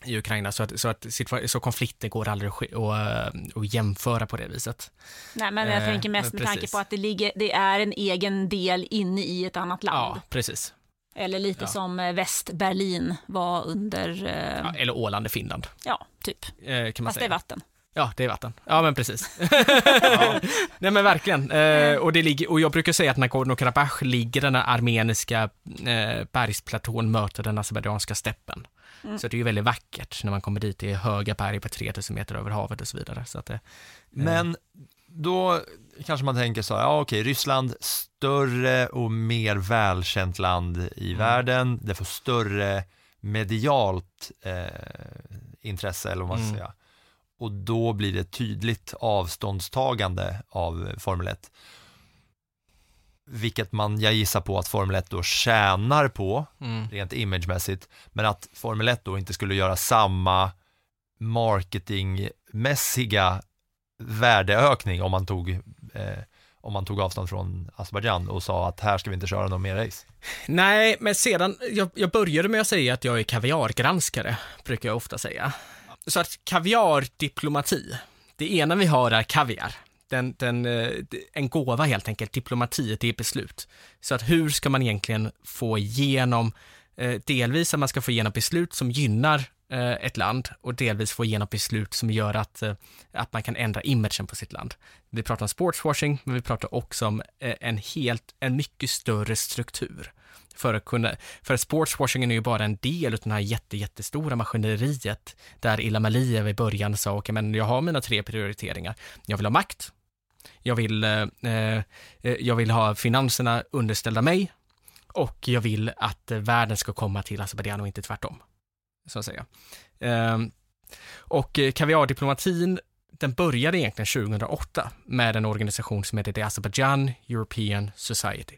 I Ukraina, så att, så att så konflikter går aldrig att, eh, att jämföra på det viset. Nej, men jag Eh, tänker mest med tanke precis. på att det, ligger, det är en egen del inne i ett annat land. Ja, precis. Eller lite Ja. som Västberlin var under, eh, Ja, eller Åland i Finland, ja, typ. eh, kan man Fast det säga. är vatten. Ja, det är vatten. Ja, men precis. Nej, men verkligen. Eh, och, det ligger, och jag brukar säga att Nagorno-Karabach ligger den här armeniska eh, bergsplatån möter den azerbajdzjanska steppen. Mm. Så det är ju väldigt vackert när man kommer dit. Det är höga berg på 3000 meter över havet och så vidare. Så att det, Men då kanske man tänker så här, ja okej, Ryssland, större och mer välkänt land i världen, det får större medialt eh, intresse, eller vad man ska Mm. säga. Och då blir det tydligt avståndstagande av Formel 1. Vilket man, jag gissar på att Formel 1 då tjänar på, Mm. rent imagemässigt, men att Formel 1 då inte skulle göra samma marketingmässiga värdeökning om man tog, eh, om man tog avstånd från Azerbajdzjan och sa att här ska vi inte köra någon mer race. Nej, men sedan, jag, jag började med att säga att jag är kaviargranskare, brukar jag ofta säga. Så att kaviardiplomati, det ena vi har är kaviar. den, den, eh, en gåva helt enkelt, diplomati, det är beslut. Så att hur ska man egentligen få igenom, eh, delvis att man ska få igenom beslut som gynnar eh, ett land och delvis få igenom beslut som gör att, att man kan ändra imagen på sitt land. Vi pratar om sportswashing, men vi pratar också om en helt, en mycket större struktur för att kunna, för sportswashingen är ju bara en del av det här jätte, jättestora maskineriet där Ilham Aliyev i början sa, okej okay, men jag har mina tre prioriteringar. Jag vill ha makt, jag vill, eh, eh jag vill ha finanserna underställda mig och jag vill att eh, världen ska komma till Azerbajdzjan och inte tvärtom. Så att säga. Ehm, eh, och kaviardiplomatin, den började egentligen 2008 med en organisation som heter The Azerbaijan European Society.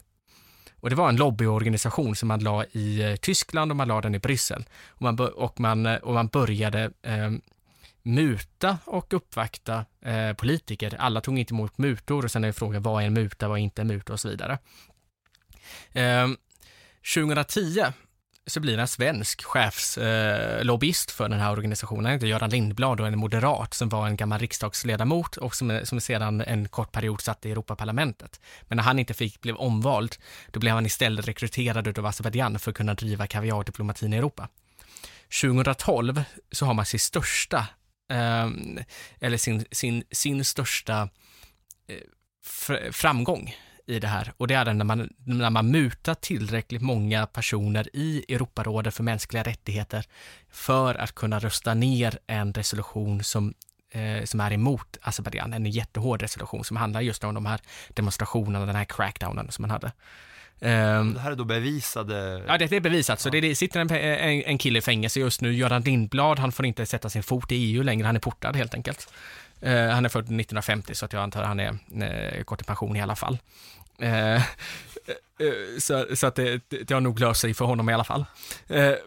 Och det var en lobbyorganisation som man la i eh, Tyskland och man la den i Bryssel. Och man, och man, eh, och man började eh, muta och uppvakta eh, politiker. Alla tog inte emot mutor och sen är frågan vad är en muta, vad är inte en muta och så vidare. Eh, 2010 så blir en svensk chefslobbyist eh, för den här organisationen, heter Göran Lindblad och en moderat som var en gammal riksdagsledamot och som, som sedan en kort period satt i Europaparlamentet. Men när han inte fick, blev omvald, då blev han istället rekryterad av Azerbajdzjan för att kunna driva kaviardiplomatin i Europa. 2012 så har man sin största, eh, eller sin, sin, sin största eh, framgång i det här och det är när man, när man mutar tillräckligt många personer i Europarådet för mänskliga rättigheter för att kunna rösta ner en resolution som eh, som är emot Azerbajdzjan, en jättehård resolution som handlar just om de här demonstrationerna, den här crackdownen som man hade. Um, det här är då bevisade... Ja, det är bevisat. Så det, det sitter en, en, en kille i fängelse just nu, Göran Lindblad, han får inte sätta sin fot i EU längre, han är portad helt enkelt. Eh, han är född 1950 så att jag antar att han är eh, kort i pension i alla fall. Eh, eh, så, så, att det, det har nog löst sig för honom i alla fall.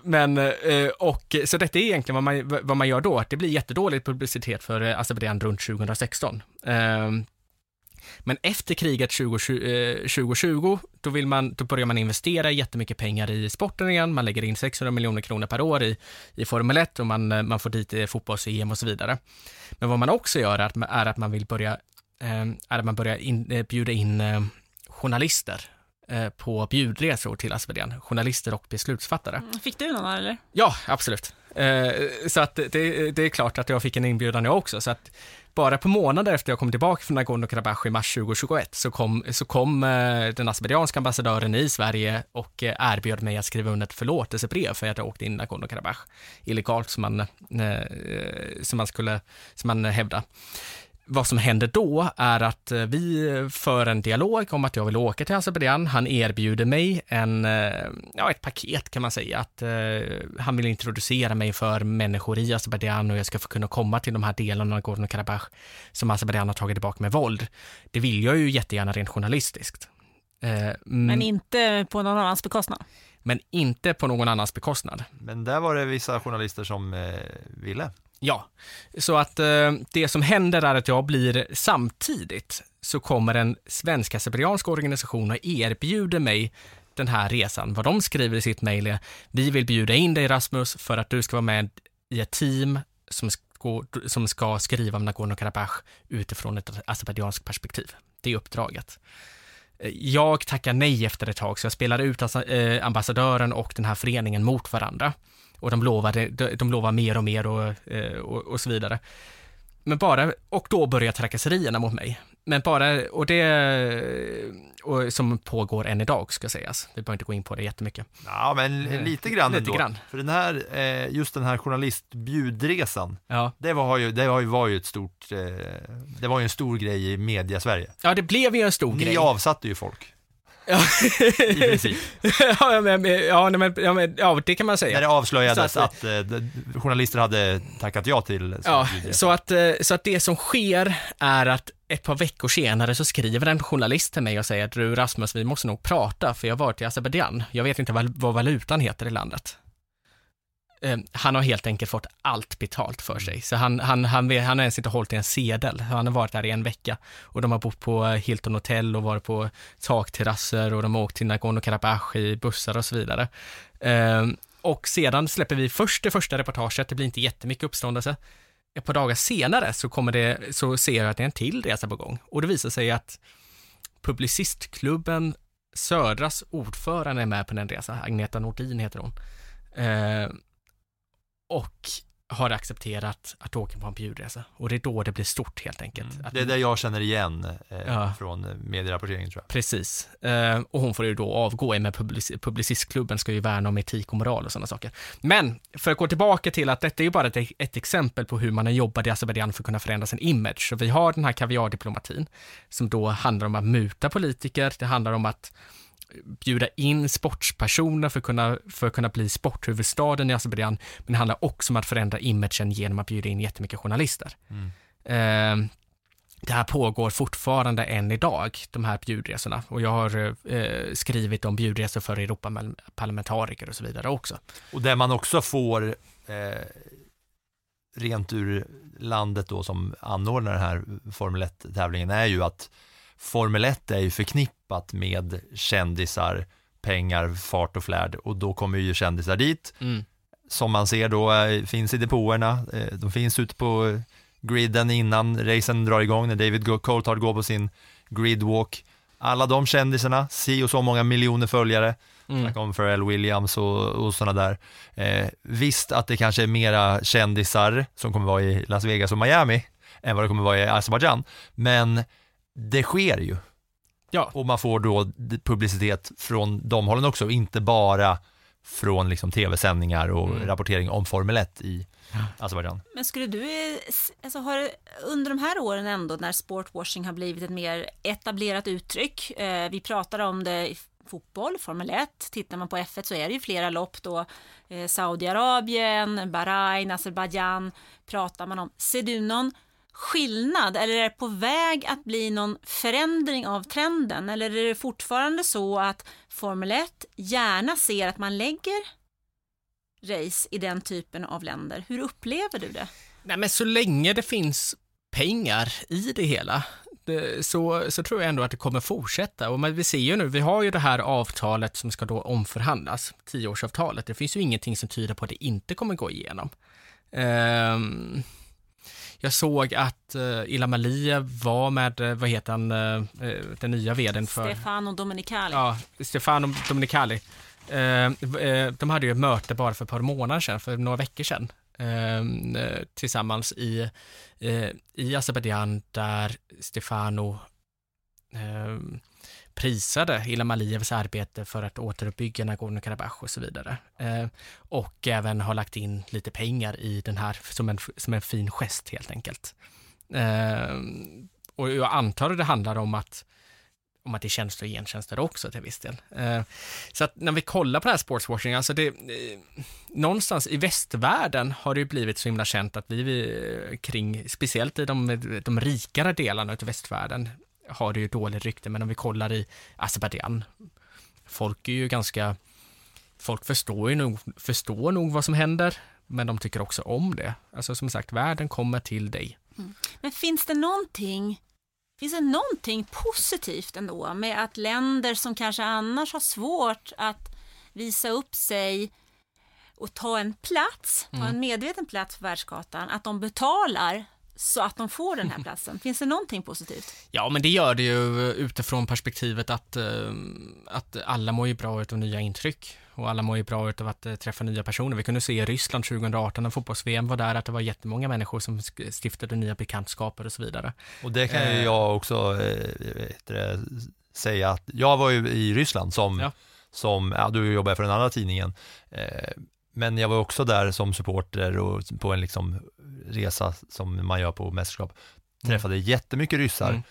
Men, och, så detta är egentligen vad man, vad man gör då, att det blir jättedålig publicitet för alltså Azerbajdzjan runt 2016. Men efter kriget 2020, 2020 då, vill man, då börjar man investera jättemycket pengar i sporten igen. Man lägger in 600 miljoner kronor per år i, i Formel 1 och man, man får dit fotbolls-EM och så vidare. Men vad man också gör är att, är att man vill börja, är att man börjar in, bjuda in journalister på bjudresor till Azerbajdzjan, journalister och beslutsfattare. Mm, fick du någon eller? Ja, absolut. Så att det, det är klart att jag fick en inbjudan jag också, så att bara på månader efter jag kom tillbaka från Nagorno-Karabach i mars 2021 så kom, så kom eh, den azerbajdzjanska ambassadören i Sverige och eh, erbjöd mig att skriva under ett förlåtelsebrev för att jag åkte in i Nagorno-Karabach illegalt som man, eh, som man skulle, som man hävdar vad som händer då är att eh, vi för en dialog om att jag vill åka till Azerbajdzjan. Han erbjuder mig en, eh, ja, ett paket kan man säga, att uh, han vill introducera mig för människor i Azerbajdzjan och jag ska få kunna komma till de här delarna av Nagorno-Karabach som Azerbajdzjan har tagit tillbaka med våld. Det vill jag ju jättegärna rent journalistiskt. Uh, Men inte på någon annans bekostnad? Men inte på någon annans bekostnad. Men där var det vissa journalister som eh, ville. Ja, så att eh, det som händer är att jag blir samtidigt så kommer en svensk cyprianska organisation och erbjuder mig den här resan. Vad de skriver i sitt mejl är, vi vill bjuda in dig Rasmus för att du ska vara med i ett team som ska, som ska skriva om Nagorno-Karabach utifrån ett azerbajdzjanskt perspektiv. Det är uppdraget. Eh, jag tackar nej efter ett tag, så jag spelar ut eh, ambassadören och den här föreningen mot varandra och de lovade, de, de lovar mer och mer och, eh, och, och så vidare. Men bara, och då börjar trakasserierna mot mig. Men bara, och det, och som pågår än idag ska sägas. Vi behöver inte gå in på det jättemycket. Ja, men eh, lite grann lite ändå. Grann. För den här, eh, just den här journalistbjudresan, ja. det, var ju, det var ju ett stort, det var ju en stor grej i media-Sverige. Ja, det blev ju en stor Ni grej. Ni avsatte ju folk. Ja. I princip. ja, men, ja, men, ja, men, ja, det kan man säga. När det avslöjades att, att, att eh, journalister hade tackat ja till Ja, så att, eh, så att det som sker är att ett par veckor senare så skriver en journalist till mig och säger att du Rasmus, vi måste nog prata för jag har varit i Azerbajdzjan. Jag vet inte vad, vad valutan heter i landet. Ehm, han har helt enkelt fått allt betalt för sig. Så han, han, han, han har ens inte hållit i en sedel. Han har varit där i en vecka och de har bott på eh, Hilton Hotel och varit på takterrasser och de har åkt till Nagorno-Karabach i bussar och så vidare. Ehm, och sedan släpper vi först det första reportaget, det blir inte jättemycket uppståndelse. ett par dagar senare så, kommer det, så ser jag att det är en till resa på gång. Och det visar sig att Publicistklubben Södras ordförande är med på den resan. Agneta Nordin heter hon. Ehm, och har accepterat att åka på en bjudresa. Och det är då det blir stort helt enkelt. Mm. Det är det jag känner igen eh, Ja. från medierapporteringen tror jag. Precis. Eh, och hon får ju då avgå med public- Publicistklubben ska ju värna om etik och moral och sådana saker. Men för att gå tillbaka till att detta är ju bara ett, ett exempel på hur man har jobbat i Azerbajdzjan för att kunna förändra sin image. Så vi har den här kaviardiplomatin som då handlar om att muta politiker, det handlar om att bjuda in sportspersoner för att kunna, för att kunna bli sporthuvudstaden i Azerbajdzjan, men det handlar också om att förändra imagen genom att bjuda in jättemycket journalister. Mm. Eh, det här pågår fortfarande än idag, de här bjudresorna. Och jag har eh, skrivit om bjudresor för Europaparlamentariker och så vidare också. Och det man också får eh, rent ur landet då som anordnar den här Formel 1-tävlingen är ju att Formel 1 är ju förknippat med kändisar, pengar, fart och flärd och då kommer ju kändisar dit Mm. som man ser då eh, finns i depåerna, eh, de finns ute på griden innan racen drar igång när David Coulthard går på sin gridwalk. Alla de kändisarna, si och så många miljoner följare, Mm. Snacka om Pharrell Williams och, och sådana där. Eh, visst att det kanske är mera kändisar som kommer vara i Las Vegas och Miami än vad det kommer vara i Azerbajdzjan, men det sker ju. Ja. Och man får då publicitet från de hållen också, inte bara från liksom tv-sändningar och Mm. rapportering om Formel 1 i Azerbajdzjan. Men skulle du, alltså har, under de här åren ändå när sportwashing har blivit ett mer etablerat uttryck, eh, vi pratar om det i fotboll, Formel 1, tittar man på F1 så är det ju flera lopp då, eh, Saudiarabien, Bahrain, Azerbajdzjan pratar man om. Ser du någon skillnad eller är det på väg att bli någon förändring av trenden eller är det fortfarande så att Formel 1 gärna ser att man lägger race i den typen av länder. Hur upplever du det? Nej, men så länge det finns pengar i det hela, det, så, så tror jag ändå att det kommer fortsätta. Och men vi ser ju nu, vi har ju det här avtalet som ska då omförhandlas, tioårsavtalet. Det finns ju ingenting som tyder på att det inte kommer gå igenom. Um, jag såg att uh, Ilham Aliyev var med, eh, vad heter han, eh, eh, den nya vdn för... Stefano Domenicali. Ja, Stefano Domenicali. Eh, eh, de hade ju ett möte bara för ett par månader sedan, för några veckor sedan, eh, eh, tillsammans i, eh, i Azerbajdzjan där Stefano eh, prisade Ilham Alijevs arbete för att återuppbygga Nagorno-Karabach och så vidare. Eh, och även har lagt in lite pengar i den här som en, som en fin gest helt enkelt. Eh, och jag antar att det handlar om att om att det är tjänster och gentjänster också till viss del. Eh, så att när vi kollar på den här sportswashing, alltså det, någonstans i västvärlden har det ju blivit så himla känt att vi, vi kring, speciellt i de, de rikare delarna av västvärlden, har det ju dåligt rykte, men om vi kollar i Azerbajdzjan, folk är ju ganska, folk förstår ju nog, förstår nog vad som händer, men de tycker också om det. Alltså som sagt, världen kommer till dig. Men finns det någonting Finns det någonting positivt ändå med att länder som kanske annars har svårt att visa upp sig och ta en plats, ta Mm. en medveten plats på världskartan, att de betalar så att de får den här platsen? Finns det någonting positivt? Ja, men det gör det ju utifrån perspektivet att, eh, att alla mår ju bra av nya intryck och alla mår ju bra av att eh, träffa nya personer. Vi kunde se i Ryssland 2018 när fotbolls-VM var där att det var jättemånga människor som stiftade nya bekantskaper och så vidare. Och det kan ju Eh, jag också vet det, säga att jag var ju i Ryssland som, Ja. som ja, du jobbar för den andra tidningen, men jag var också där som supporter och på en liksom resa som man gör på mästerskap, träffade jättemycket ryssar Mm.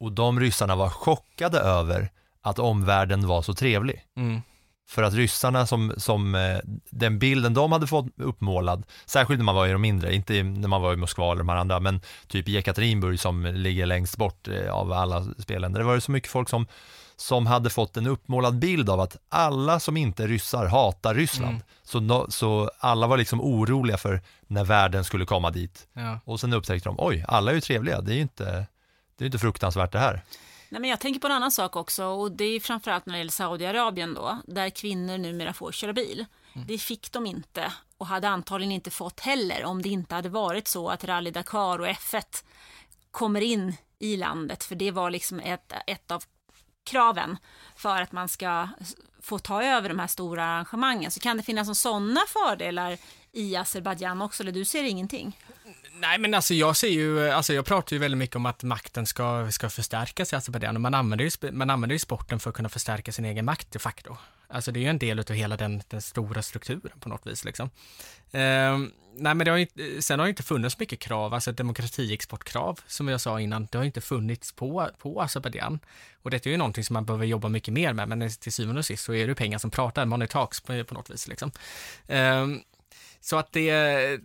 och de ryssarna var chockade över att omvärlden var så trevlig. Mm. För att ryssarna som, som eh, den bilden de hade fått uppmålad, särskilt när man var i de mindre, inte när man var i Moskva eller de här andra, men typ i Ekaterinburg som ligger längst bort eh, av alla spelländer, det var ju så mycket folk som, som hade fått en uppmålad bild av att alla som inte är ryssar hatar Ryssland. Mm. Så, no, så alla var liksom oroliga för när världen skulle komma dit. Ja. Och sen upptäckte de, oj, alla är ju trevliga, det är ju inte, det är inte fruktansvärt det här. Nej, men jag tänker på en annan sak också och det är framförallt när det gäller Saudiarabien då, där kvinnor numera får köra bil. Det fick de inte och hade antagligen inte fått heller om det inte hade varit så att Rally Dakar och F1 kommer in i landet. För det var liksom ett, ett av kraven för att man ska få ta över de här stora arrangemangen. Så kan det finnas sådana fördelar i Azerbajdzjan också, eller du ser ingenting? Nej, men alltså jag ser ju, alltså jag pratar ju väldigt mycket om att makten ska, ska förstärkas i Azerbajdzjan och man använder, ju, man använder ju sporten för att kunna förstärka sin egen makt de facto. Alltså det är ju en del av hela den, den stora strukturen på något vis liksom. Eh, nej men det har ju, sen har det inte funnits mycket krav, alltså demokratiexportkrav som jag sa innan, det har inte funnits på, på Azerbajdzjan. Och det är ju någonting som man behöver jobba mycket mer med, men till syvende och sist så är det pengar som pratar, money talks på, på något vis liksom. Eh, så att det eh,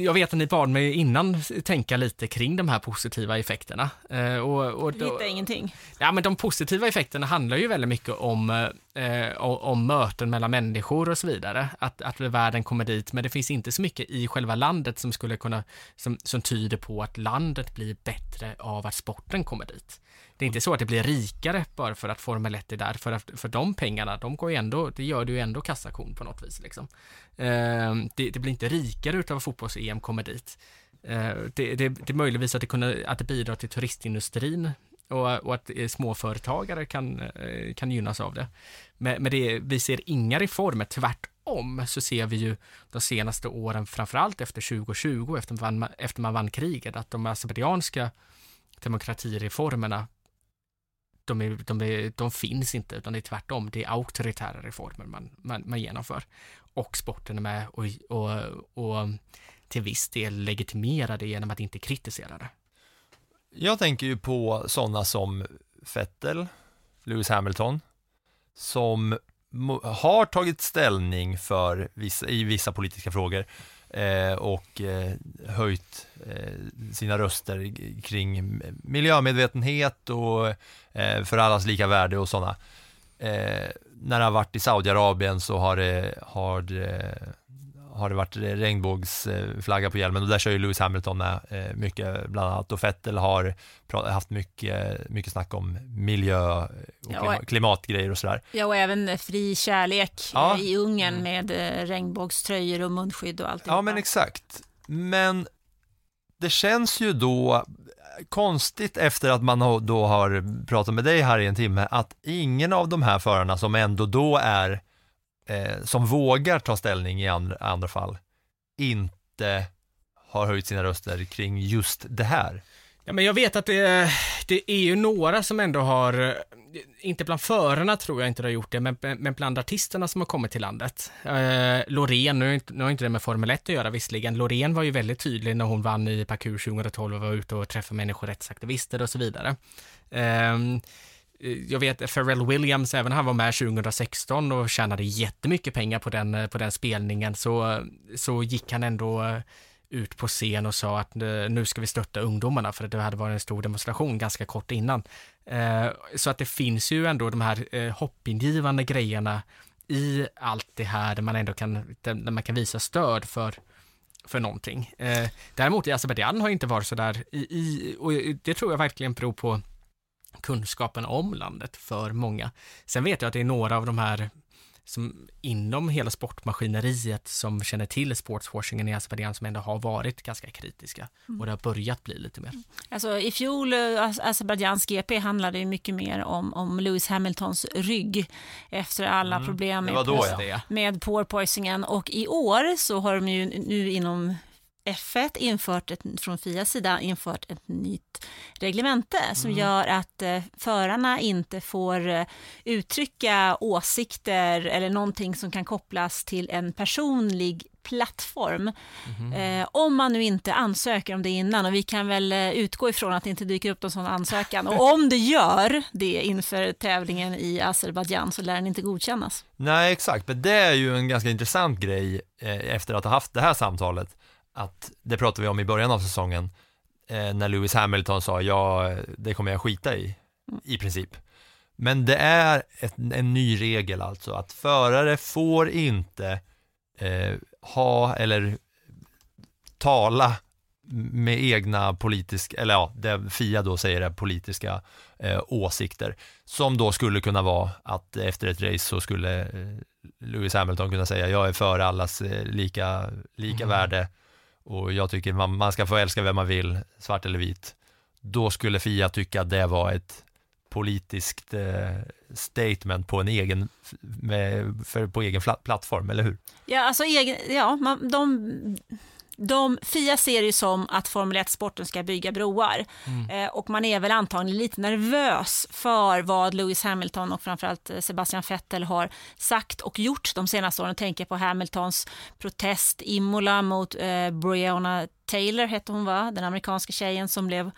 jag vet att ni bad mig innan tänka lite kring de här positiva effekterna. Eh, och, och då, Hitta ingenting? Ja, men de positiva effekterna handlar ju väldigt mycket om, eh, om möten mellan människor och så vidare. Att, att världen kommer dit, men det finns inte så mycket i själva landet som skulle kunna, som, som tyder på att landet blir bättre av att sporten kommer dit. Det är inte så att det blir rikare bara för att Formel 1 är där, för, att, för de pengarna, de går ju ändå, det gör det ju ändå kassakon på något vis liksom. Eh, det, det, blir inte rikare utav att fotbolls-EM kommer dit. Eh, det, det, det är möjligtvis att det, kunde, att det bidrar till turistindustrin och, och att eh, småföretagare kan, eh, kan gynnas av det. Men, men det, vi ser inga reformer, tvärtom så ser vi ju de senaste åren, framförallt efter 2020, efter man, efter man vann kriget, att de azerbajdzjanska demokratireformerna de, är, de, är, de finns inte, utan det är tvärtom. Det är auktoritära reformer man, man, man genomför. Och sporten är med och, och, och till viss del legitimerar det genom att inte kritisera det. Jag tänker ju på sådana som Vettel, Lewis Hamilton, som har tagit ställning för vissa, i vissa politiska frågor Eh, och eh, höjt eh, sina röster kring miljömedvetenhet och eh, för allas lika värde och sådana. Eh, när det har varit i Saudiarabien så har det, har det har det varit regnbågsflagga på hjälmen och där kör ju Lewis Hamilton med eh, mycket bland annat och Vettel har haft mycket, mycket snack om miljö och klimatgrejer och sådär. Ja, och även fri kärlek ja. i Ungern mm. med eh, regnbågströjor och munskydd och allt. Ja, men exakt. Men det känns ju då konstigt efter att man då har pratat med dig här i en timme att ingen av de här förarna som ändå då är eh, som vågar ta ställning i andra, andra fall inte har höjt sina röster kring just det här. Ja, men jag vet att det, det är ju några som ändå har, inte bland förarna tror jag inte det har gjort det, men, men bland artisterna som har kommit till landet. Eh, Loreen, nu, nu har inte det med Formel 1 att göra visserligen, Loreen var ju väldigt tydlig när hon vann i Parkour 2012 och var ute och träffade människorättsaktivister och så vidare. Eh, jag vet Pharrell Williams, även han var med 2016 och tjänade jättemycket pengar på den, eh, på den spelningen, så, så gick han ändå ut på scen och sa att eh, nu ska vi stötta ungdomarna för det hade varit en stor demonstration ganska kort innan. Eh, så att det finns ju ändå de här hoppingivande grejerna i allt det här där man ändå kan, där man kan visa stöd för för någonting. Däremot i Azerbajdzjan har inte varit så där i, i, och det tror jag verkligen beror på kunskapen om landet för många. Sen vet jag att det är några av de här som inom hela sportmaskineriet som känner till sportswashingen i Azerbajdzjan som ändå har varit ganska kritiska och det har börjat bli lite mer. Alltså i fjol, eh, Azerbajdzjans GP handlade ju mycket mer om, om Lewis Hamiltons rygg efter alla mm. problem med, med porpoisingen och i år så har de ju nu inom F1 infört ett, från Fias sida infört ett nytt reglemente som mm. gör att eh, förarna inte får eh, uttrycka åsikter eller någonting som kan kopplas till en personlig plattform. Mm. Eh, om man nu inte ansöker om det innan och vi kan väl eh, utgå ifrån att det inte dyker upp någon sån ansökan och om det gör det inför tävlingen i Azerbajdzjan så lär den inte godkännas. Nej exakt, men det är ju en ganska intressant grej eh, efter att ha haft det här samtalet att, det pratade vi om i början av säsongen, eh, när Lewis Hamilton sa ja, det kommer jag skita i, i princip. Men det är ett, en ny regel alltså, att förare får inte eh, ha eller tala med egna politiska, eller ja, det Fia då säger är politiska eh, åsikter, som då skulle kunna vara att efter ett race så skulle eh, Lewis Hamilton kunna säga jag är för allas eh, lika, lika Mm. värde och jag tycker man, man ska få älska vem man vill, svart eller vit. Då skulle Fia tycka att det var ett politiskt eh, statement på en egen, med, för, på egen plattform, eller hur? Ja, alltså egen, ja, man, de, de, Fia ser det som att Formel 1-sporten ska bygga broar. Mm. Eh, och man är väl antagligen lite nervös för vad Lewis Hamilton och framförallt eh, Sebastian Vettel har sagt och gjort de senaste åren. Tänker på Hamiltons protest Imola mot eh, Breonna Taylor, hette hon va? Den amerikanska tjejen som blev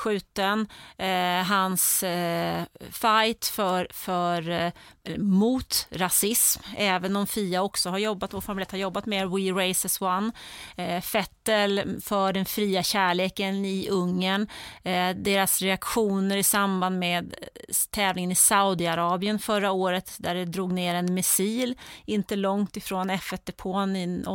skjuten. Eh, hans eh, fight för, för, eh, mot rasism, även om Fia också har jobbat och Formel 1 har jobbat med We Race as One. Eh, Fettel för den fria kärleken i Ungern. Eh, deras reaktioner i samband med eh, tävlingen i Saudiarabien förra året där det drog ner en missil inte långt ifrån F1-depån i en.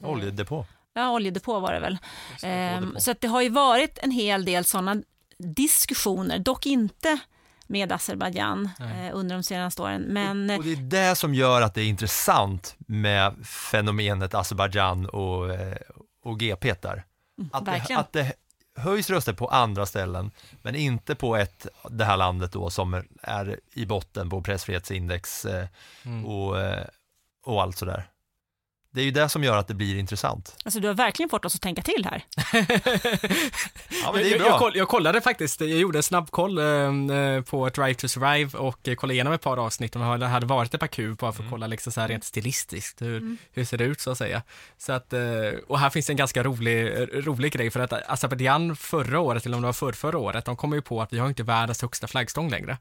Oljedepå. Ja, oljedepå var det väl. Ehm, så att det har ju varit en hel del sådana diskussioner, dock inte med Azerbajdzjan eh, under de senaste åren. Men Och det är det som gör att det är intressant med fenomenet Azerbajdzjan och, eh, och GP där. Att det, att det höjs röster på andra ställen, men inte på ett, det här landet då som är i botten på pressfrihetsindex eh, Mm. och, eh, och allt sådär. Det är ju det som gör att det blir intressant. alltså, du har verkligen fått oss att tänka till här. Ja, men det är jag, bra. jag, koll, jag kollade faktiskt, jag gjorde en snabbkoll eh, på Drive to Survive och eh, kollade igenom ett par avsnitt om jag hade varit i Baku bara för att kolla liksom så här rent stilistiskt, hur, Mm. hur ser det ut så att säga. Så att, eh, och här finns en ganska rolig, rolig grej för att Azerbajdzjan förra året, eller om det var för, förra året, de kom ju på att vi har inte världens högsta flaggstång längre.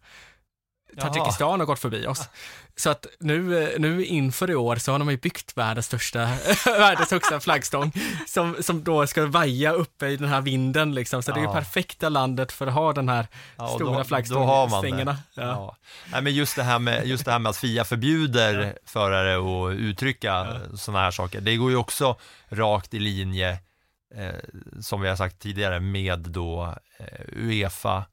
Tadzjikistan har gått förbi oss. Så att nu, eh, nu inför i år så har de ju byggt världens största, världens högsta flaggstång som, som då ska vaja uppe i den här vinden liksom. Så det är ju Ja. perfekta landet för att ha den här Ja, stora det. Ja. Ja. Nej, men just det här med, just det här med att FIA förbjuder förare att uttrycka sådana här saker, det går ju också rakt i linje, eh, som vi har sagt tidigare, med då eh, Uefa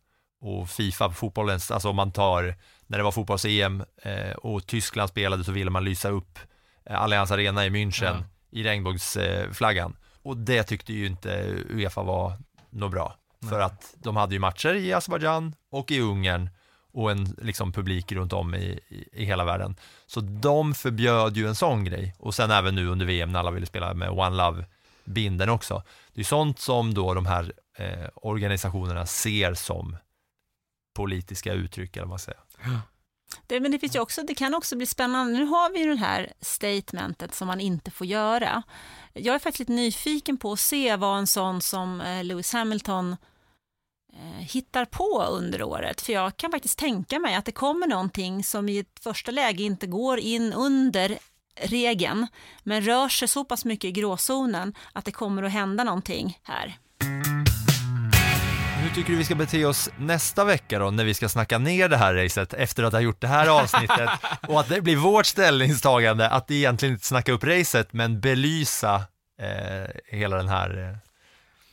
och Fifa fotbollens, alltså om man tar, när det var fotbolls-EM eh, och Tyskland spelade så ville man lysa upp eh, Allianz Arena i München i regnbågsflaggan. Och det tyckte ju inte Uefa var något bra. För att de hade ju matcher i Azerbajdzjan och i Ungern och en liksom, publik runt om i, i, i hela världen. Så de förbjöd ju en sån grej. Och sen även nu under VM när alla ville spela med One Love-binden också. Det är sånt som då de här eh, organisationerna ser som politiska uttryck, eller vad man säger. Det, men det, finns ju också, det kan också bli spännande. Nu har vi ju det här statementet som man inte får göra. Jag är faktiskt lite nyfiken på att se vad en sån som eh, Lewis Hamilton eh, hittar på under året. För jag kan faktiskt tänka mig att det kommer någonting som i ett första läge inte går in under regeln, men rör sig så pass mycket i gråzonen att det kommer att hända någonting här. Tycker du vi ska bete oss nästa vecka då, när vi ska snacka ner det här racet efter att ha gjort det här avsnittet och att det blir vårt ställningstagande att egentligen inte snacka upp racet men belysa eh, hela den här eh,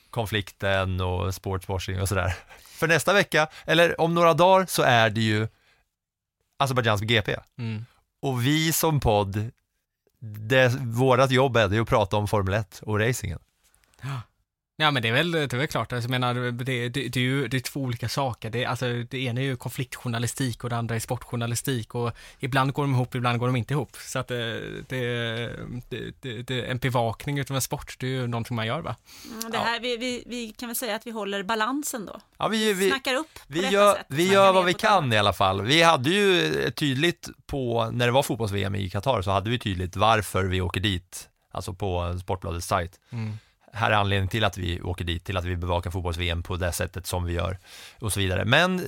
konflikten och sportswashing och sådär. För nästa vecka, eller om några dagar, så är det ju Azerbajdzjans GP. Mm. Och vi som podd, det, vårat jobb är ju att prata om Formel 1 och racingen. Ja men det är väl, det är väl klart, alltså, jag menar, det, det, det är ju det är två olika saker. Det, alltså, det ena är ju konfliktjournalistik och det andra är sportjournalistik och ibland går de ihop, ibland går de inte ihop. Så att det, det, det, det, det en bevakning utav en sport, det är ju någonting man gör va? Mm, Det här, vi, vi, vi kan väl säga att vi håller balansen då. Ja, vi, vi, Snackar upp på vi gör, sätt. vi gör vad vi kan i alla fall. Vi hade ju tydligt på, när det var fotbolls-VM i Qatar, så hade vi tydligt varför vi åker dit, alltså på Sportbladets sajt. Mm. Här är anledningen till att vi åker dit, till att vi bevakar fotbolls-VM på det sättet som vi gör och så vidare. Men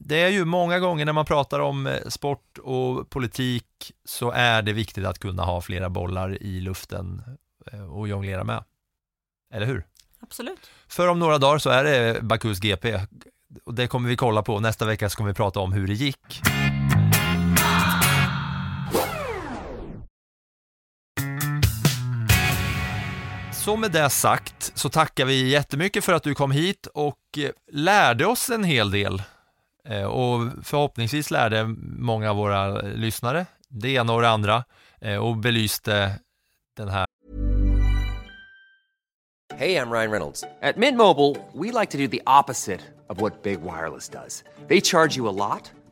det är ju många gånger när man pratar om eh, sport och politik så är det viktigt att kunna ha flera bollar i luften eh, och jonglera med. Eller hur? Absolut. För om några dagar så är det Bakus GP och det kommer vi kolla på. Nästa vecka så kommer vi prata om hur det gick. Så med det sagt så tackar vi jättemycket för att du kom hit och eh, lärde oss en hel del. Eh, och förhoppningsvis lärde många av våra lyssnare det ena och det andra eh, och belyste den här Hej, jag Ryan Reynolds. På Mint Mobile, we like to do the opposite of what Big Wireless does. They charge you a lot,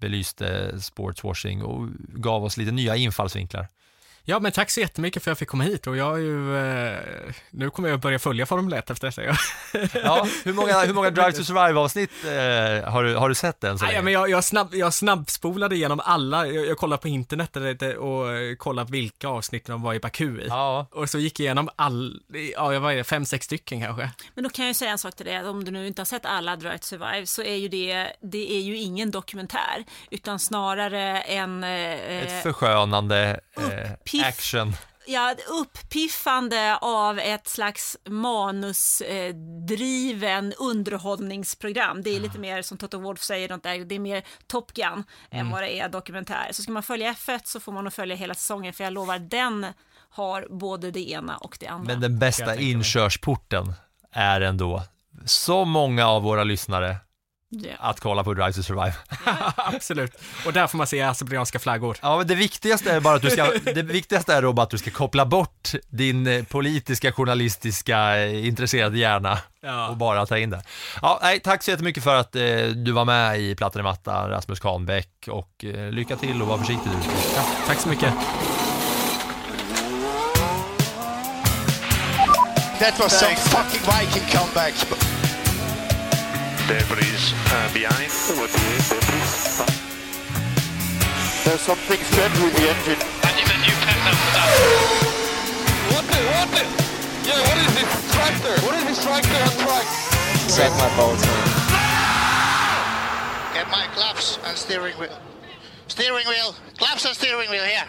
belyste sportswashing och gav oss lite nya infallsvinklar. Ja, men tack så jättemycket för att jag fick komma hit och jag är ju, eh, nu kommer jag börja följa Formel 1 efter detta. Ja, hur många, hur många Drive to Survive-avsnitt eh, har, du, har du sett än så Nej, länge? men jag, jag, snabb, jag snabbspolade igenom alla, jag, jag kollade på internet och kollade vilka avsnitt de var i Baku i. Ja. Och så gick jag igenom all, ja, jag var fem, sex stycken kanske. Men då kan jag ju säga en sak till dig, att om du nu inte har sett alla Drive to Survive så är ju det, det är ju ingen dokumentär, utan snarare en... eh, Ett förskönande eh, Uppiff. action. Ja, ett uppiffande av ett slags manusdriven underhållningsprogram. Det är lite mer som Toto Wolff säger, det är mer Top Gun Mm. än vad det är dokumentär. Så ska man följa F1 så får man nog följa hela säsongen, för jag lovar, den har både det ena och det andra. Men den bästa inkörsporten är ändå, så många av våra lyssnare, Ja. att kolla på Drive to Survive. Absolut. Och där får man se azerbajdzjanska flaggor. Ja, men det viktigaste är bara att du ska, det viktigaste är då bara att du ska koppla bort din eh, politiska, journalistiska, eh, intresserade hjärna Ja. och bara ta in det. Ja, nej, tack så jättemycket för att eh, du var med i Plattan i mattan, Rasmus Kahnbäck och eh, lycka till och var försiktig du. Ja, tack så mycket. That was some fucking Viking comeback. Debris uh, behind. There's something strange with the engine. What the? What the? Yeah, what is this tractor? What is this tractor on track? Set my bolts Get my claps and steering wheel. Steering wheel. Claps and steering wheel here.